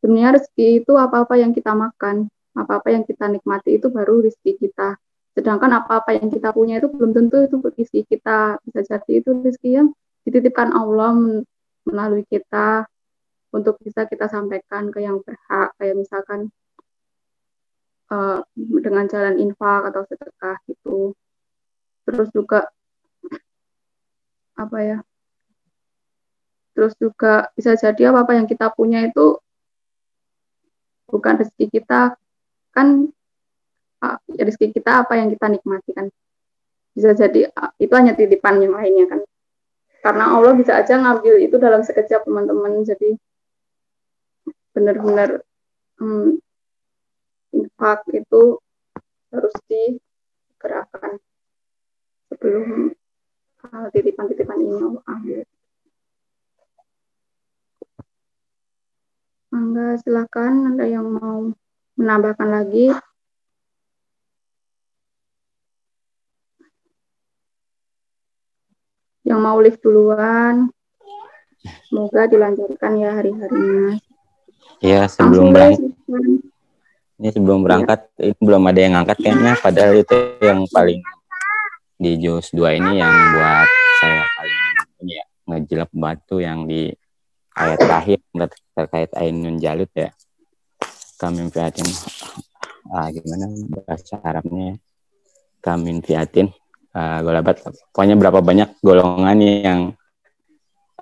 sebenarnya rezeki itu apa-apa yang kita makan, apa-apa yang kita nikmati itu baru rezeki kita Sedangkan apa-apa yang kita punya itu belum tentu itu rezeki kita. Bisa jadi itu rezeki yang dititipkan Allah melalui kita untuk bisa kita sampaikan ke yang berhak. Kayak misalkan uh, dengan jalan infak atau sedekah gitu. Terus juga apa ya? Terus juga bisa jadi apa-apa yang kita punya itu bukan rezeki kita kan rezeki kita apa yang kita nikmati kan? Bisa jadi itu hanya titipan yang lainnya kan? Karena Allah bisa aja ngambil itu dalam sekejap teman-teman. Jadi benar-benar hmm, infak itu harus digerakkan sebelum uh, titipan-titipan ini Allah ambil. Mangga silakan. Ada yang mau menambahkan lagi yang mau lift duluan. Semoga dilancarkan ya hari-harinya. Ya, sebelum berangkat. Ini sebelum iya. berangkat ya. ini belum ada yang angkat kayaknya padahal itu yang paling di jus 2 ini yang buat saya paling ya ngejilap batu yang di ayat terakhir terkait Ainun Jalut ya kami fiatin ah, gimana bahasa Arabnya kami fiatin uh, golabat pokoknya berapa banyak golongan yang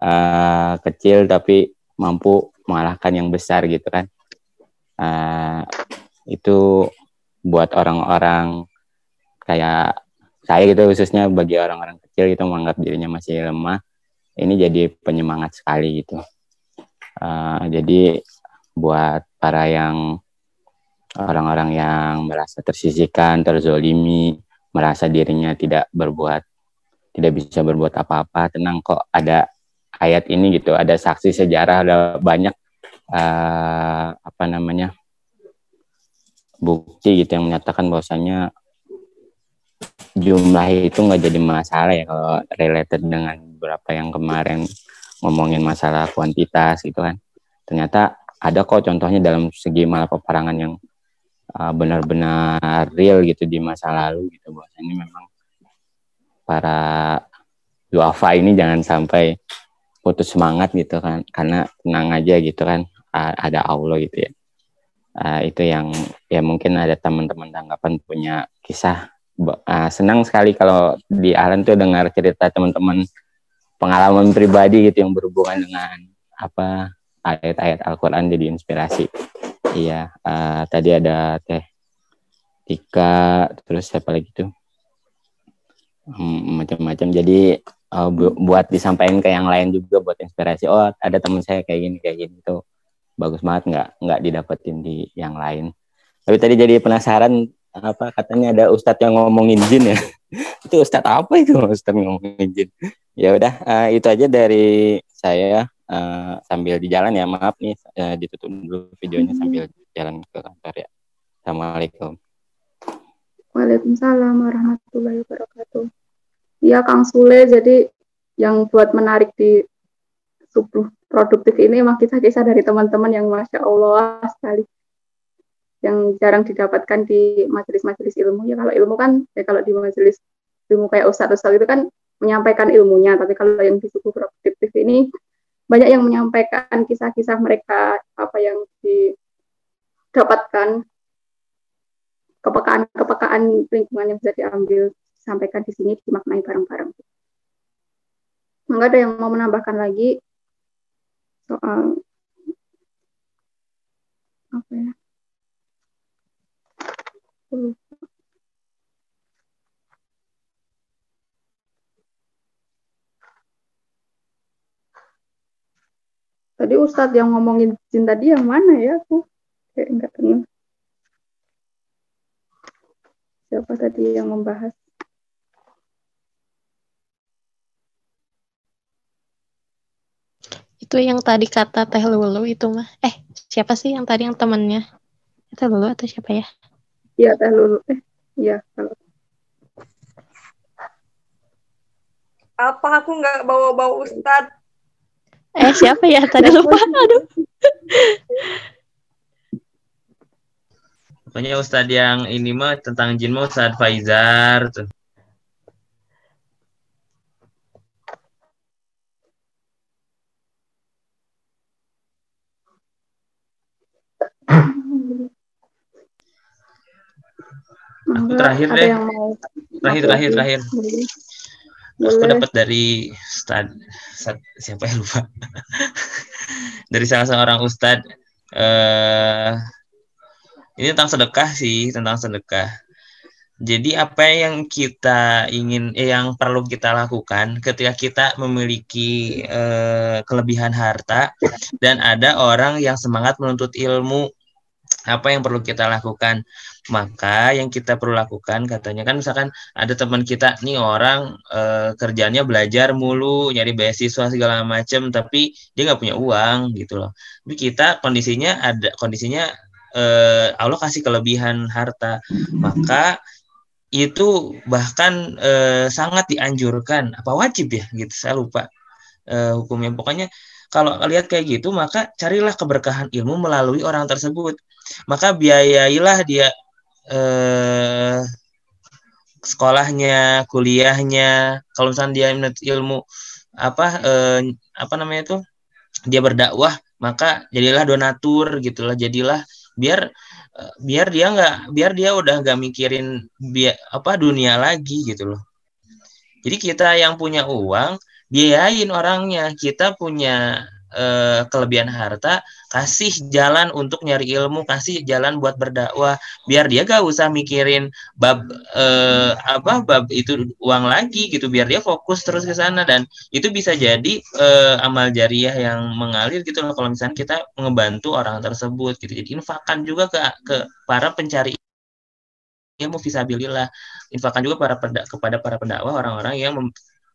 uh, kecil tapi mampu mengalahkan yang besar gitu kan. Uh, itu buat orang-orang kayak saya gitu khususnya bagi orang-orang kecil gitu menganggap dirinya masih lemah ini jadi penyemangat sekali gitu. Uh, jadi buat para yang orang-orang yang merasa tersisihkan terzolimi merasa dirinya tidak berbuat tidak bisa berbuat apa-apa tenang kok ada ayat ini gitu ada saksi sejarah ada banyak uh, apa namanya bukti gitu yang menyatakan bahwasanya jumlah itu nggak jadi masalah ya kalau related dengan beberapa yang kemarin ngomongin masalah kuantitas gitu kan. Ternyata ada kok contohnya dalam segi malah peperangan yang uh, benar-benar real gitu di masa lalu gitu. Bahwasanya memang para duafa ini jangan sampai putus semangat gitu kan. Karena tenang aja gitu kan ada Allah gitu ya. Uh, itu yang ya mungkin ada teman-teman tanggapan punya kisah. Uh, senang sekali kalau di Alan tuh dengar cerita teman-teman pengalaman pribadi gitu yang berhubungan dengan apa ayat-ayat Al-Quran jadi inspirasi iya uh, tadi ada teh Tika terus siapa lagi tuh? Hmm, macam-macam. Jadi uh, bu buat disampaikan ke yang lain juga buat inspirasi. Oh ada teman saya kayak gini kayak gini tuh. Bagus banget nggak nggak didapetin di yang lain. Tapi tadi jadi penasaran apa katanya ada ustadz yang ngomongin jin ya? Itu ustadz apa itu? Ustadz ngomongin jin. Ya udah uh, itu aja dari saya uh, sambil di jalan ya maaf nih uh, ditutup dulu videonya sambil jalan ke kantor ya. Assalamualaikum. Waalaikumsalam warahmatullahi wabarakatuh. Iya Kang Sule, jadi yang buat menarik di subuh produktif ini emang kisah-kisah dari teman-teman yang masya Allah sekali yang jarang didapatkan di majelis-majelis ilmu. Ya kalau ilmu kan ya kalau di majelis ilmu kayak ustadz ustadz itu kan menyampaikan ilmunya tapi kalau yang di suku produktif ini banyak yang menyampaikan kisah-kisah mereka apa yang didapatkan kepekaan-kepekaan lingkungan yang bisa diambil sampaikan di sini dimaknai bareng-bareng. Enggak ada yang mau menambahkan lagi soal apa ya Tadi Ustadz yang ngomongin jin tadi yang mana ya aku kayak enggak kenal. Siapa tadi yang membahas? itu yang tadi kata Teh Lulu itu mah. Eh, siapa sih yang tadi yang temannya? Teh Lulu atau siapa ya? Iya, Teh Lulu. Eh, iya, kalau apa aku nggak bawa-bawa Ustad? Eh, siapa ya? Tadi lupa. Aduh. Pokoknya Ustadz yang ini mah tentang jin mah Ustadz Faizar tuh. Aku terakhir deh. Terakhir, terakhir, terakhir. Aku dapat dari Ustad, siapa yang lupa? dari salah seorang Ustad. Eh, ini tentang sedekah sih, tentang sedekah. Jadi apa yang kita ingin, eh, yang perlu kita lakukan ketika kita memiliki eh, kelebihan harta dan ada orang yang semangat menuntut ilmu apa yang perlu kita lakukan? Maka yang kita perlu lakukan katanya kan misalkan ada teman kita nih orang e, kerjanya belajar mulu nyari beasiswa segala macam tapi dia nggak punya uang gitu loh. Tapi kita kondisinya ada kondisinya e, Allah kasih kelebihan harta. Maka itu bahkan e, sangat dianjurkan. Apa wajib ya? Gitu saya lupa e, hukumnya. Pokoknya kalau lihat kayak gitu maka carilah keberkahan ilmu melalui orang tersebut. Maka biayailah dia eh, sekolahnya, kuliahnya. Kalau misalnya dia minat ilmu apa eh, apa namanya itu dia berdakwah maka jadilah donatur gitulah jadilah biar eh, biar dia nggak biar dia udah nggak mikirin biar apa dunia lagi gitu loh. Jadi kita yang punya uang biayain orangnya. Kita punya eh, kelebihan harta, kasih jalan untuk nyari ilmu, kasih jalan buat berdakwah, biar dia gak usah mikirin bab eh, apa bab itu uang lagi gitu, biar dia fokus terus ke sana. Dan itu bisa jadi eh, amal jariah yang mengalir gitu loh. Kalau misalnya kita ngebantu orang tersebut gitu. Jadi infakan juga ke ke para pencari ilmu visabilillah infakan juga para kepada para pendakwah orang-orang yang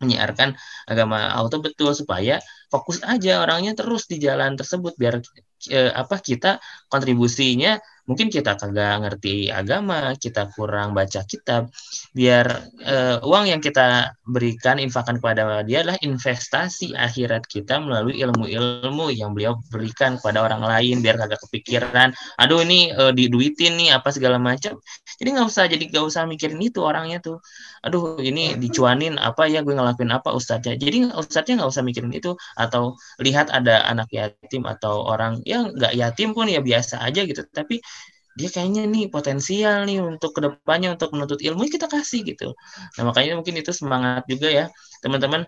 menyiarkan agama auto betul supaya fokus aja orangnya terus di jalan tersebut biar eh, apa kita kontribusinya mungkin kita kagak ngerti agama, kita kurang baca kitab, biar uh, uang yang kita berikan infakan kepada dia adalah investasi akhirat kita melalui ilmu-ilmu yang beliau berikan kepada orang lain, biar kagak kepikiran, aduh ini uh, diduitin nih apa segala macam. Jadi nggak usah, jadi nggak usah mikirin itu orangnya tuh. Aduh ini dicuanin apa ya gue ngelakuin apa ustadznya. Jadi ustadznya nggak usah mikirin itu atau lihat ada anak yatim atau orang yang nggak yatim pun ya biasa aja gitu. Tapi dia kayaknya nih potensial nih untuk ke depannya untuk menuntut ilmu kita kasih gitu. Nah makanya mungkin itu semangat juga ya teman-teman.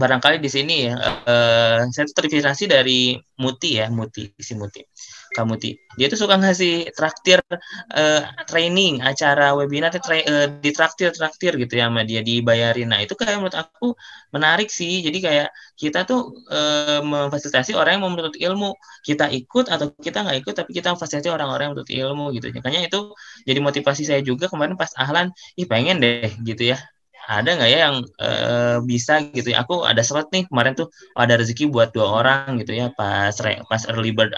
Barangkali di sini ya uh, saya terinspirasi dari Muti ya Muti si Muti. Kamuti. Dia tuh suka ngasih traktir uh, training, acara webinar tra uh, di traktir traktir gitu ya sama dia dibayarin. Nah itu kayak menurut aku menarik sih. Jadi kayak kita tuh uh, memfasilitasi orang yang mau menuntut ilmu. Kita ikut atau kita nggak ikut, tapi kita memfasilitasi orang-orang yang menuntut ilmu gitu. Makanya itu jadi motivasi saya juga kemarin pas ahlan, ih pengen deh gitu ya ada nggak ya yang uh, bisa gitu ya aku ada slot nih kemarin tuh ada rezeki buat dua orang gitu ya pas pas early bird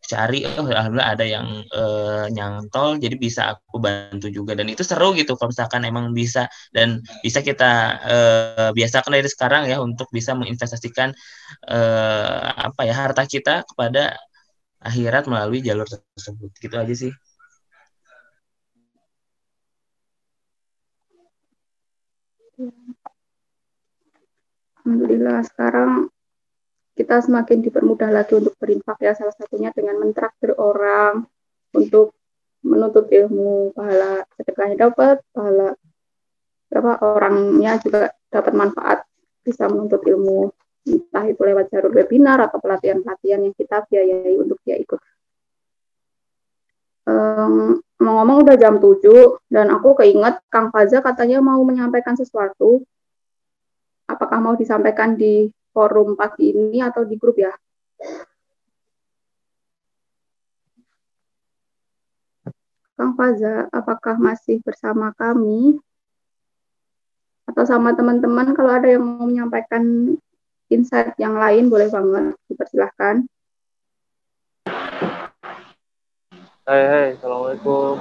cari oh alhamdulillah ada yang uh, nyantol jadi bisa aku bantu juga. Dan itu seru gitu kalau misalkan emang bisa dan bisa kita uh, biasakan dari sekarang ya untuk bisa menginvestasikan uh, apa ya harta kita kepada akhirat melalui jalur tersebut. Gitu aja sih. Alhamdulillah sekarang kita semakin dipermudah lagi untuk berinfak ya salah satunya dengan mentraktir orang untuk menuntut ilmu pahala sedekahnya dapat pahala apa orangnya juga dapat manfaat bisa menuntut ilmu entah itu lewat jalur webinar atau pelatihan-pelatihan yang kita biayai untuk dia ikut. Um, ngomong udah jam 7 dan aku keinget Kang Faza katanya mau menyampaikan sesuatu. Apakah mau disampaikan di forum pagi ini atau di grup ya. Kang Faza, apakah masih bersama kami? Atau sama teman-teman kalau ada yang mau menyampaikan insight yang lain boleh banget dipersilahkan. Hai, hai, Assalamualaikum.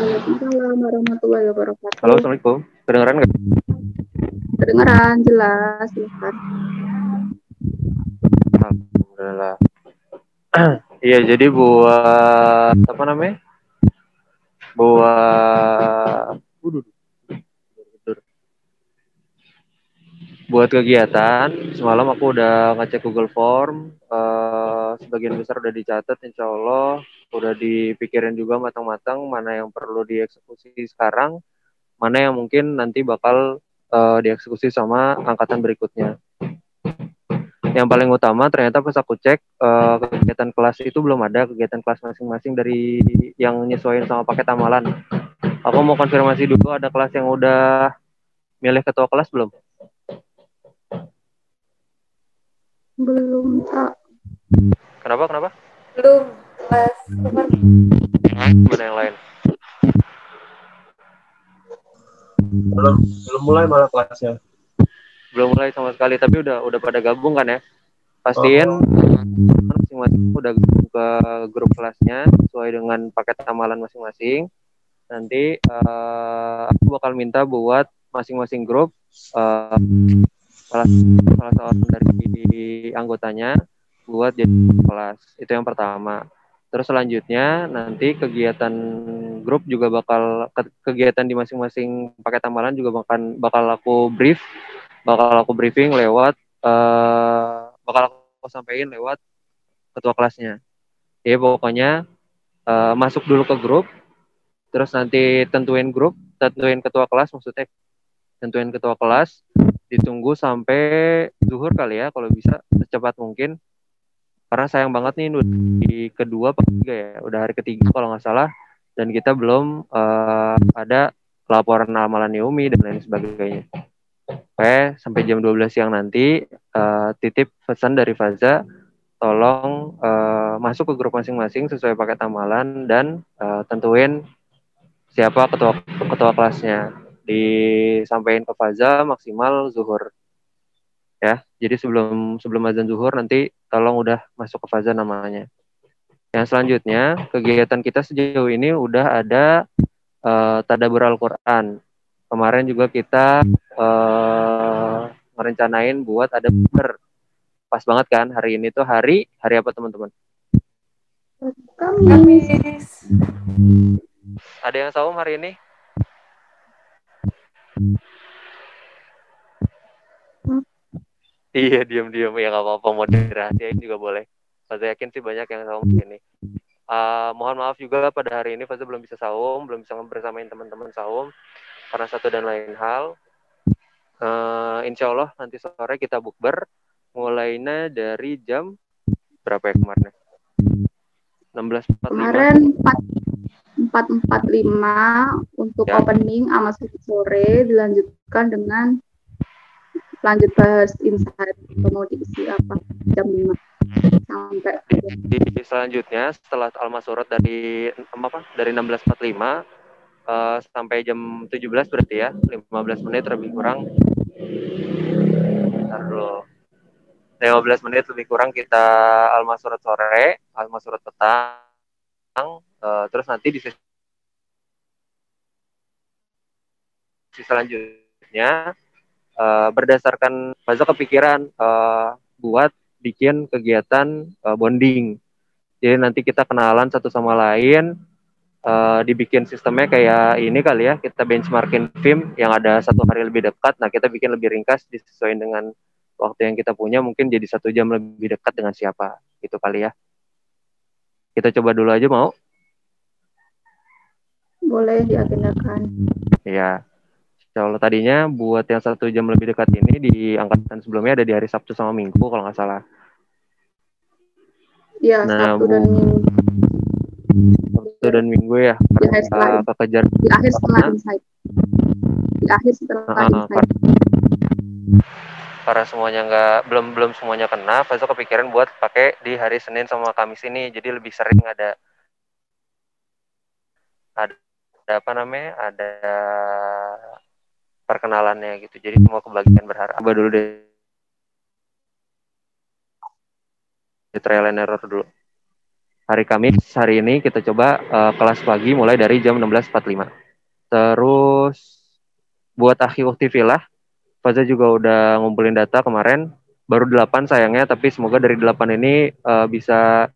Waalaikumsalam warahmatullahi wabarakatuh. Halo, Assalamualaikum. Kedengeran nggak? Kedengeran, jelas. Alhamdulillah. Iya, jadi buat apa namanya? Buat buat kegiatan semalam aku udah ngecek Google Form uh, sebagian besar udah dicatat insya Allah udah dipikirin juga matang-matang mana yang perlu dieksekusi sekarang mana yang mungkin nanti bakal uh, dieksekusi sama angkatan berikutnya. Yang paling utama ternyata pas aku cek uh, kegiatan kelas itu belum ada kegiatan kelas masing-masing dari yang nyesuaiin sama paket amalan. Aku mau konfirmasi dulu ada kelas yang udah milih ketua kelas belum? Belum, Kak. Kenapa? Kenapa? Belum, kelas. Mana yang lain? Belum belum mulai malah kelasnya. Belum mulai sama sekali tapi udah udah pada gabung kan ya? Pastiin. Masing-masing udah ke grup kelasnya sesuai dengan paket amalan masing-masing. Nanti uh, aku bakal minta buat masing-masing grup uh, salah salah seorang dari anggotanya buat jadi kelas. Itu yang pertama Terus selanjutnya nanti kegiatan grup juga bakal kegiatan di masing-masing paket amalan juga bakal bakal aku brief, bakal aku briefing lewat uh, bakal aku sampaikan lewat ketua kelasnya. Ya pokoknya uh, masuk dulu ke grup, terus nanti tentuin grup, tentuin ketua kelas maksudnya, tentuin ketua kelas, ditunggu sampai zuhur kali ya kalau bisa secepat mungkin. Karena sayang banget nih di kedua apa ketiga ya, udah hari ketiga kalau nggak salah, dan kita belum uh, ada laporan amalan Yumi dan lain sebagainya. Oke, sampai jam 12 siang nanti uh, titip pesan dari Faza. Tolong uh, masuk ke grup masing-masing sesuai paket amalan dan uh, tentuin siapa ketua ketua kelasnya. Disampaikan ke Faza maksimal zuhur ya jadi sebelum sebelum azan zuhur nanti tolong udah masuk ke Faza namanya yang selanjutnya kegiatan kita sejauh ini udah ada uh, tadabur Al-Quran kemarin juga kita uh, merencanain buat ada ber pas banget kan hari ini tuh hari hari apa teman-teman? Kamis. Ada yang saum hari ini? Hmm. Iya diam-diam ya nggak apa-apa mau dirahasiain juga boleh. Saya yakin sih banyak yang saum ini. Uh, mohon maaf juga pada hari ini Faza belum bisa saum, belum bisa bersamain teman-teman saum karena satu dan lain hal. Uh, insya Allah nanti sore kita bukber mulainya dari jam berapa ya kemarin? 16.45. Kemarin 4.45 untuk ya. opening sama sore dilanjutkan dengan lanjut bahas insight mau diisi apa? Jam 5 sampai di selanjutnya setelah alma surat dari apa dari 16.45 uh, eh, sampai jam 17 berarti ya 15 menit lebih kurang. Ntar dulu. 15 menit lebih kurang kita alma surat sore, alma surat petang, uh, terus nanti di sesi selanjutnya uh, berdasarkan Faza kepikiran uh, buat bikin kegiatan uh, bonding. Jadi nanti kita kenalan satu sama lain, uh, dibikin sistemnya kayak ini kali ya, kita benchmarkin film yang ada satu hari lebih dekat. Nah kita bikin lebih ringkas disesuaikan dengan waktu yang kita punya mungkin jadi satu jam lebih dekat dengan siapa gitu kali ya kita coba dulu aja mau boleh diagendakan ya kalau tadinya buat yang satu jam lebih dekat ini di angkatan sebelumnya ada di hari Sabtu sama Minggu kalau nggak salah Iya, nah, Sabtu dan Minggu. Sabtu dan Minggu ya. Di akhir setelah, kekejar. Di akhir setelah insight. Di akhir setelah uh, insight karena semuanya nggak belum belum semuanya kena Faisal kepikiran buat pakai di hari Senin sama Kamis ini jadi lebih sering ada ada, ada apa namanya ada perkenalannya gitu. Jadi semua kebagian berharap. Coba dulu deh. Di trial and error dulu. Hari Kamis hari ini kita coba uh, kelas pagi mulai dari jam 16.45 terus buat akhi uktivilah Faza juga udah ngumpulin data kemarin. Baru 8 sayangnya tapi semoga dari 8 ini uh, bisa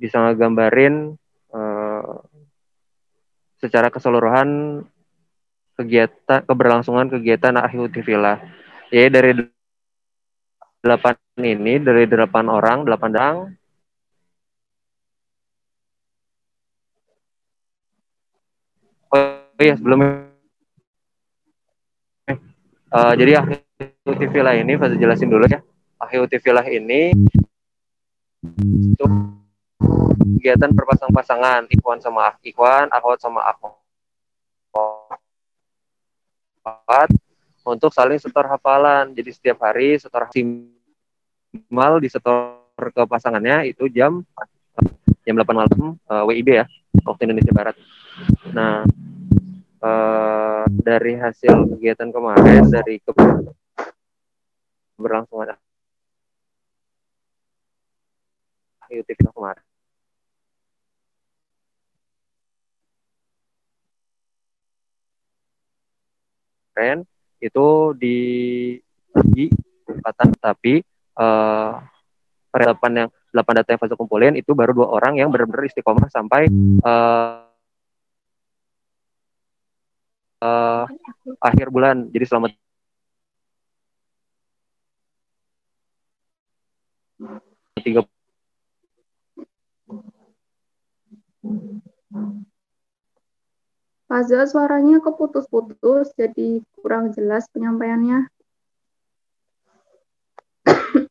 bisa ngegambarin uh, secara keseluruhan kegiatan keberlangsungan kegiatan Akhir Villa. Ya dari 8 ini dari 8 orang, 8 orang Oh iya sebelumnya Uh, jadi akhir Villa ini, saya jelasin dulu ya. Akhir Villa ini itu kegiatan berpasang-pasangan, Ikhwan sama Ikhwan, Akhwat sama Akhwat untuk saling setor hafalan. Jadi setiap hari setor maksimal disetor ke pasangannya itu jam jam 8 malam uh, eh, WIB ya, waktu Indonesia Barat. Nah, uh, dari hasil kegiatan kemarin dari keberlangsungan YouTube kemarin kemarin itu di di kesempatan tapi uh, delapan yang delapan data yang fase kumpulin itu baru dua orang yang benar-benar istiqomah sampai uh, uh, akhir bulan. Jadi selamat. Tiga Faza suaranya keputus-putus, jadi kurang jelas penyampaiannya.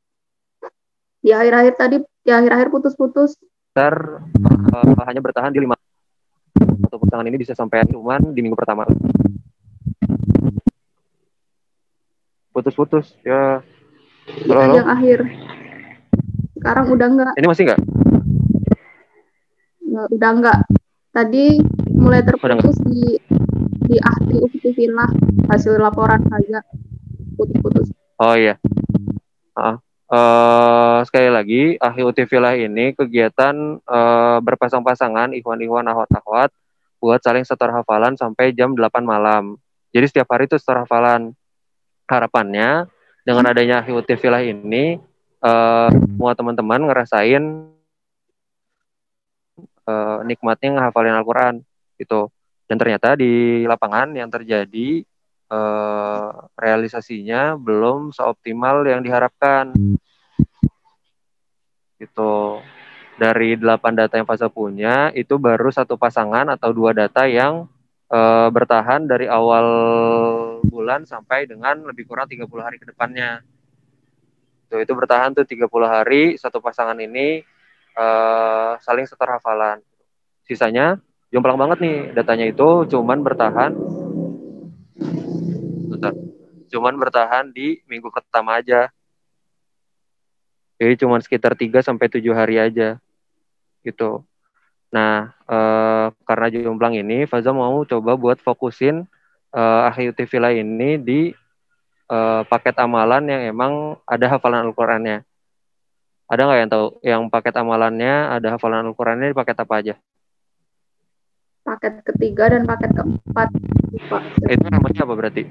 di akhir-akhir tadi, di akhir-akhir putus-putus. Ntar uh, hanya bertahan di lima atau pasangan ini bisa sampai cuman di minggu pertama. Putus-putus ya. Halo, yang akhir. Sekarang udah enggak. Ini masih enggak? Udah enggak. Tadi mulai terputus di di ahli ukti villa hasil laporan saja putus-putus. Oh iya. Uh, uh, sekali lagi ahli ukti villa ini kegiatan uh, berpasang-pasangan ikhwan-ikhwan ahwat-ahwat buat saling setor hafalan sampai jam 8 malam. Jadi setiap hari itu setor hafalan. Harapannya dengan adanya ahli ukti villa ini uh, semua teman-teman ngerasain uh, nikmatnya ngehafalin Al-Quran gitu. Dan ternyata di lapangan yang terjadi uh, realisasinya belum seoptimal yang diharapkan. Gitu. Dari delapan data yang fase punya, itu baru satu pasangan atau dua data yang uh, bertahan dari awal bulan sampai dengan lebih kurang 30 hari ke depannya. Itu, itu bertahan tuh 30 hari, satu pasangan ini uh, saling setor hafalan. Sisanya jomplang banget nih datanya itu cuman bertahan bentar, cuman bertahan di minggu pertama aja. Jadi cuman sekitar 3 sampai 7 hari aja. Gitu. Nah, uh, karena jomplang ini Faza mau coba buat fokusin uh, Ahyu TV ini di uh, paket amalan yang emang ada hafalan Al-Qur'annya. Ada nggak yang tahu yang paket amalannya ada hafalan Al-Qur'annya di paket apa aja? Paket ketiga dan paket keempat. Lupa. Itu namanya apa berarti?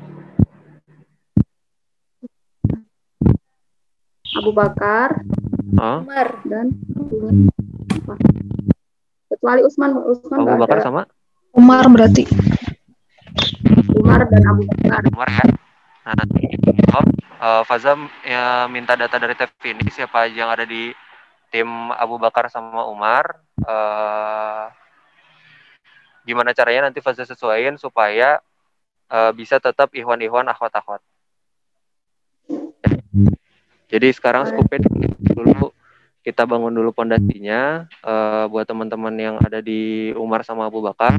Abu Bakar, huh? Umar dan apa? Kecuali Usman, Usman Abu Bakar ada. sama? Umar berarti. Umar dan Abu Bakar. Umar ya. Nah, nanti oh, uh, Faza ya, minta data dari TV ini siapa aja yang ada di tim Abu Bakar sama Umar. Uh, gimana caranya nanti Faza sesuaiin supaya uh, bisa tetap Ikhwan-Ikhwan akhwat-akhwat. Jadi sekarang skupnya dulu kita bangun dulu pondasinya uh, buat teman-teman yang ada di Umar sama Abu Bakar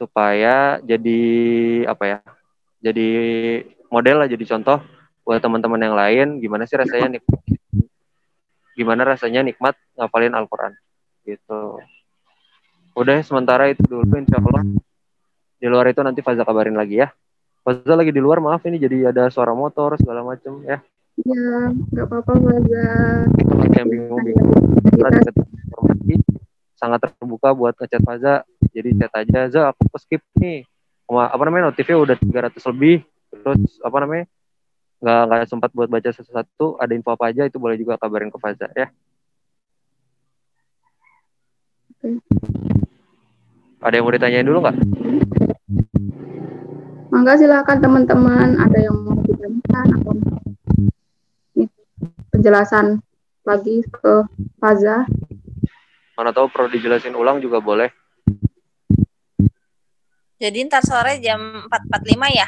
supaya jadi apa ya jadi model lah jadi contoh buat teman-teman yang lain gimana sih rasanya nikmat gimana rasanya nikmat ngapalin Al-Quran gitu udah sementara itu dulu insya Allah. Di luar itu nanti Faza kabarin lagi ya. Faza lagi di luar maaf ini jadi ada suara motor segala macem ya. Ya nggak apa-apa Faza. Kalau yang bingung-bingung informasi. Sangat terbuka buat ngechat Faza. Jadi chat aja Za aku skip nih. Apa namanya notifnya udah 300 lebih. Terus apa namanya nggak nggak sempat buat baca satu-satu ada info apa aja itu boleh juga kabarin ke Faza ya ada yang mau ditanyain dulu nggak? Mangga silakan teman-teman ada yang mau ditanyakan atau penjelasan lagi ke Faza. Mana tahu perlu dijelasin ulang juga boleh. Jadi ntar sore jam 4.45 ya?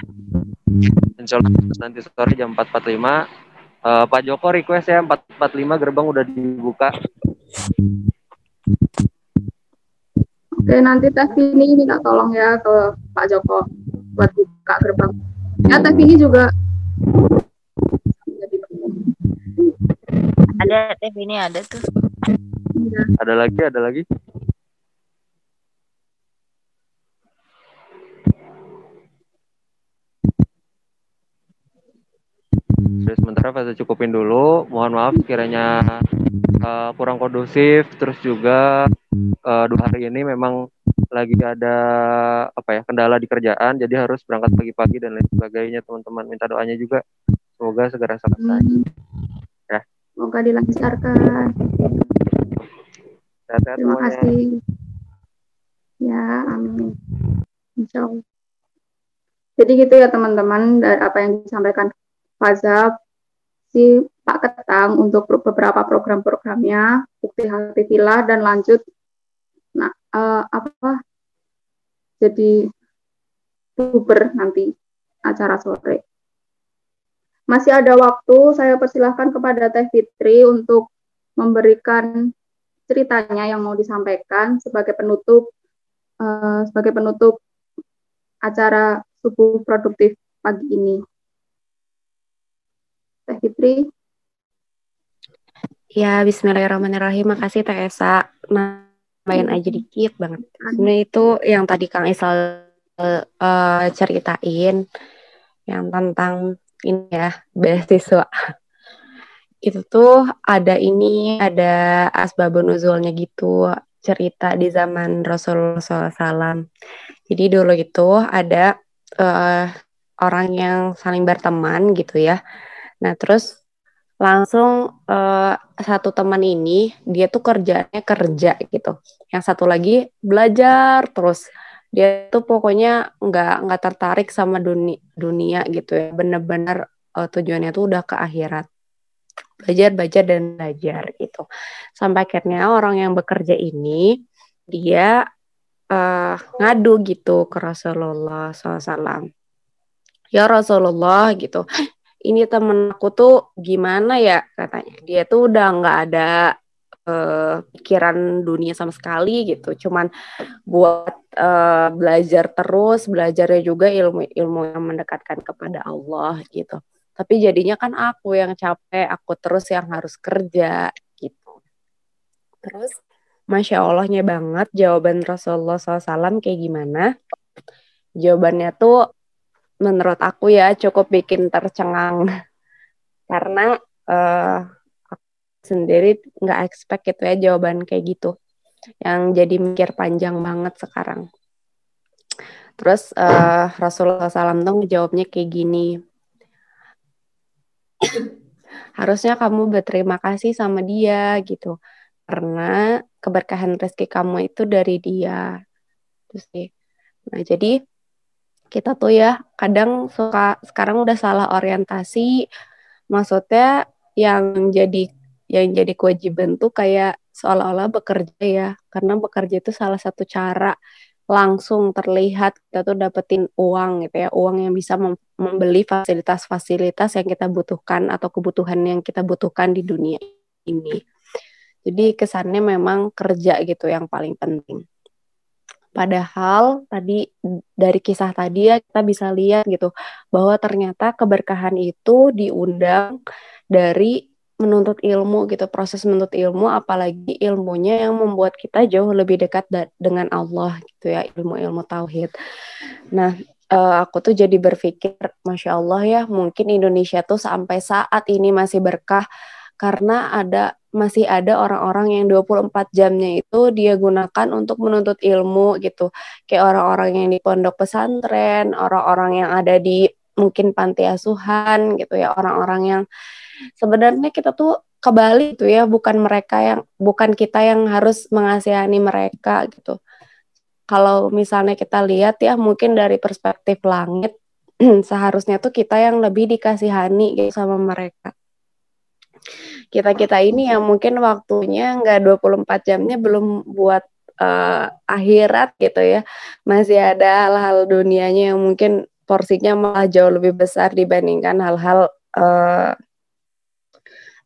Insya Allah nanti sore jam 4.45. Uh, Pak Joko request ya 4.45 gerbang udah dibuka. Oke, nanti Teh Vini minta tolong ya ke Pak Joko buat buka gerbang. Ya, Teh Vini juga ada Teh Vini ada tuh. Ya. Ada lagi, ada lagi. Jadi sementara fase cukupin dulu. Mohon maaf kiranya uh, kurang kondusif. Terus juga uh, dua hari ini memang lagi ada apa ya kendala di kerjaan, jadi harus berangkat pagi-pagi dan lain sebagainya. Teman-teman minta doanya juga. Semoga segera selesai. Hmm. Ya. Semoga dilancarkan. Sehat-sehat Terima semuanya. kasih. Ya, amin. Insya Allah. Jadi gitu ya teman-teman, dari apa yang disampaikan Fazab, si Pak Ketang untuk beberapa program-programnya, bukti hati villa dan lanjut. Nah, uh, apa jadi buber nanti acara sore. Masih ada waktu, saya persilahkan kepada Teh Fitri untuk memberikan ceritanya yang mau disampaikan sebagai penutup uh, sebagai penutup acara subuh produktif pagi ini. Fitri. Ya, Bismillahirrahmanirrahim. Makasih Teh Esa. Nambahin aja dikit banget. Sebenarnya itu yang tadi Kang Isal uh, ceritain yang tentang ini ya beasiswa itu tuh ada ini ada asbabun nuzulnya gitu cerita di zaman Rasulullah SAW. Jadi dulu itu ada uh, orang yang saling berteman gitu ya. Nah terus langsung uh, satu teman ini dia tuh kerjanya kerja gitu. Yang satu lagi belajar terus. Dia tuh pokoknya nggak nggak tertarik sama dunia dunia gitu ya. Bener-bener uh, tujuannya tuh udah ke akhirat. Belajar belajar dan belajar gitu. Sampai akhirnya orang yang bekerja ini dia uh, ngadu gitu ke Rasulullah SAW ya Rasulullah gitu ini temen aku tuh gimana ya? Katanya. Dia tuh udah nggak ada uh, pikiran dunia sama sekali gitu. Cuman buat uh, belajar terus belajarnya juga ilmu-ilmu yang mendekatkan kepada Allah gitu. Tapi jadinya kan aku yang capek aku terus yang harus kerja gitu. Terus masya Allahnya banget jawaban Rasulullah SAW kayak gimana? Jawabannya tuh menurut aku ya cukup bikin tercengang. Karena uh, sendiri nggak expect gitu ya jawaban kayak gitu. Yang jadi mikir panjang banget sekarang. Terus uh, Rasulullah SAW tuh jawabnya kayak gini. Harusnya kamu berterima kasih sama dia gitu. Karena keberkahan rezeki kamu itu dari dia. Terus sih. Nah jadi kita tuh ya kadang suka sekarang udah salah orientasi. Maksudnya yang jadi yang jadi kewajiban tuh kayak seolah-olah bekerja ya karena bekerja itu salah satu cara langsung terlihat kita tuh dapetin uang gitu ya uang yang bisa mem membeli fasilitas-fasilitas yang kita butuhkan atau kebutuhan yang kita butuhkan di dunia ini. Jadi kesannya memang kerja gitu yang paling penting Padahal tadi dari kisah tadi ya kita bisa lihat gitu bahwa ternyata keberkahan itu diundang dari menuntut ilmu gitu proses menuntut ilmu apalagi ilmunya yang membuat kita jauh lebih dekat dengan Allah gitu ya ilmu-ilmu tauhid. Nah uh, aku tuh jadi berpikir masya Allah ya mungkin Indonesia tuh sampai saat ini masih berkah karena ada masih ada orang-orang yang 24 jamnya itu dia gunakan untuk menuntut ilmu gitu. Kayak orang-orang yang di pondok pesantren orang-orang yang ada di mungkin panti asuhan gitu ya orang-orang yang sebenarnya kita tuh kebalik tuh ya bukan mereka yang bukan kita yang harus mengasihani mereka gitu. Kalau misalnya kita lihat ya mungkin dari perspektif langit seharusnya tuh kita yang lebih dikasihani gitu sama mereka kita kita ini yang mungkin waktunya nggak 24 jamnya belum buat uh, akhirat gitu ya masih ada hal-hal dunianya yang mungkin porsinya malah jauh lebih besar dibandingkan hal-hal uh,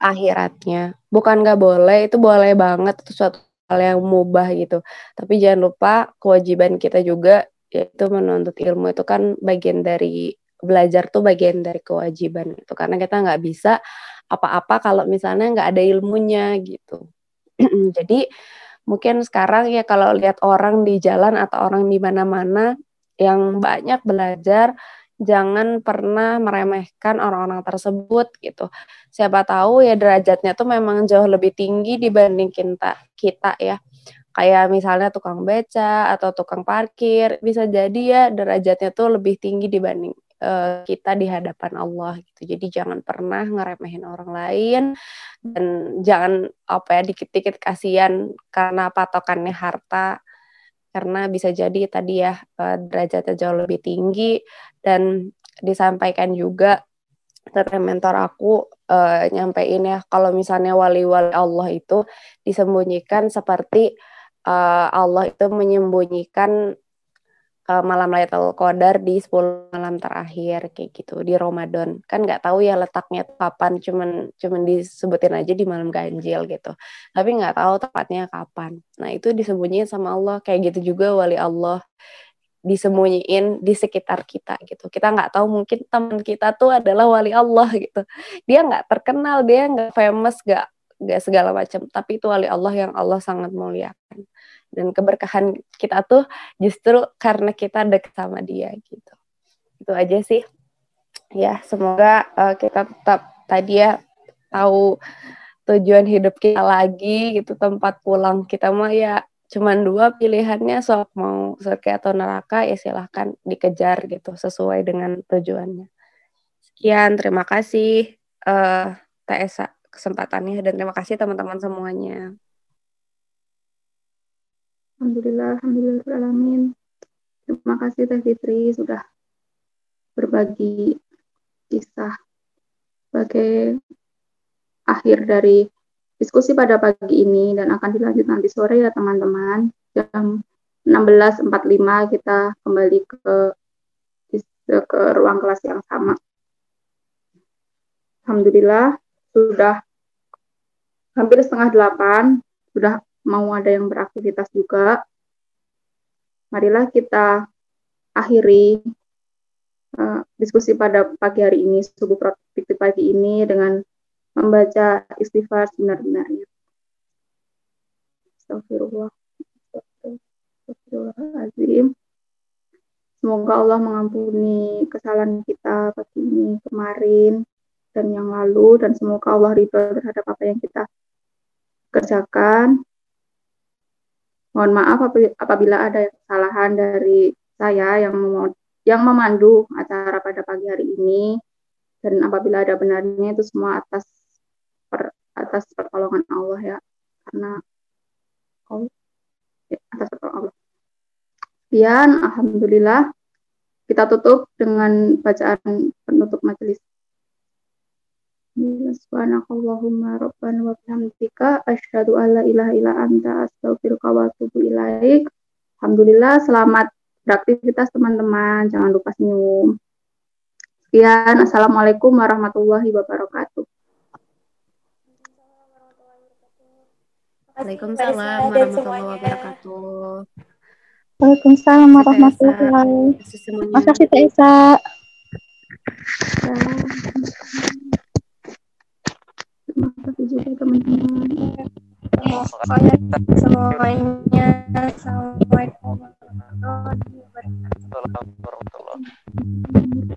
akhiratnya. Bukan nggak boleh, itu boleh banget, itu suatu hal yang mubah gitu. Tapi jangan lupa kewajiban kita juga yaitu menuntut ilmu itu kan bagian dari belajar tuh bagian dari kewajiban itu karena kita nggak bisa apa-apa kalau misalnya nggak ada ilmunya gitu. Jadi mungkin sekarang ya kalau lihat orang di jalan atau orang di mana-mana yang banyak belajar jangan pernah meremehkan orang-orang tersebut gitu. Siapa tahu ya derajatnya tuh memang jauh lebih tinggi dibanding kita kita ya. Kayak misalnya tukang beca atau tukang parkir bisa jadi ya derajatnya tuh lebih tinggi dibanding uh, kita di hadapan Allah gitu. Jadi jangan pernah ngeremehin orang lain dan jangan apa ya dikit-dikit kasihan karena patokannya harta karena bisa jadi tadi ya uh, derajatnya jauh lebih tinggi dan disampaikan juga dari mentor aku uh, nyampein ya kalau misalnya wali-wali Allah itu disembunyikan seperti uh, Allah itu menyembunyikan uh, malam Lailatul Qadar di 10 malam terakhir kayak gitu di Ramadan. Kan nggak tahu ya letaknya kapan, cuman cuman disebutin aja di malam ganjil gitu. Tapi nggak tahu tepatnya kapan. Nah, itu disembunyiin sama Allah. Kayak gitu juga wali Allah disembunyiin di sekitar kita gitu. Kita nggak tahu mungkin teman kita tuh adalah wali Allah gitu. Dia nggak terkenal, dia nggak famous, nggak nggak segala macam. Tapi itu wali Allah yang Allah sangat muliakan dan keberkahan kita tuh justru karena kita dekat sama dia gitu. Itu aja sih. Ya semoga uh, kita tetap tadi ya tahu tujuan hidup kita lagi gitu. Tempat pulang kita mah ya cuman dua pilihannya soal mau surga atau neraka ya silahkan dikejar gitu sesuai dengan tujuannya. Sekian terima kasih uh, TSA kesempatannya. Dan terima kasih teman-teman semuanya Alhamdulillah, Alhamdulillah, Terima kasih Teh Fitri sudah berbagi kisah sebagai akhir dari diskusi pada pagi ini dan akan dilanjut nanti sore ya teman-teman. Jam 16.45 kita kembali ke ke ruang kelas yang sama. Alhamdulillah sudah hampir setengah delapan, sudah mau ada yang beraktivitas juga, marilah kita akhiri uh, diskusi pada pagi hari ini, subuh produktif pagi ini dengan membaca istighfar sebenar-benarnya. Astagfirullah. Astagfirullahaladzim. Semoga Allah mengampuni kesalahan kita pagi ini, kemarin, dan yang lalu, dan semoga Allah ridho terhadap apa yang kita kerjakan, Mohon maaf apabila ada kesalahan dari saya yang yang memandu acara pada pagi hari ini. Dan apabila ada benarnya itu semua atas per, atas pertolongan Allah ya. Karena oh, ya, atas pertolongan Allah. Kemudian alhamdulillah. Kita tutup dengan bacaan penutup majelis Subhanakallahumma rabbana wa bihamdika asyhadu an la ilaha illa anta astaghfiruka wa atubu ilaik. Alhamdulillah selamat beraktivitas teman-teman. Jangan lupa senyum. Sekian. Assalamualaikum warahmatullahi wabarakatuh. Waalaikumsalam warahmatullahi wabarakatuh. Waalaikumsalam warahmatullahi wabarakatuh. Makasih Teh Isa. Terima kasih juga teman-teman. Semuanya. Assalamualaikum warahmatullahi wabarakatuh.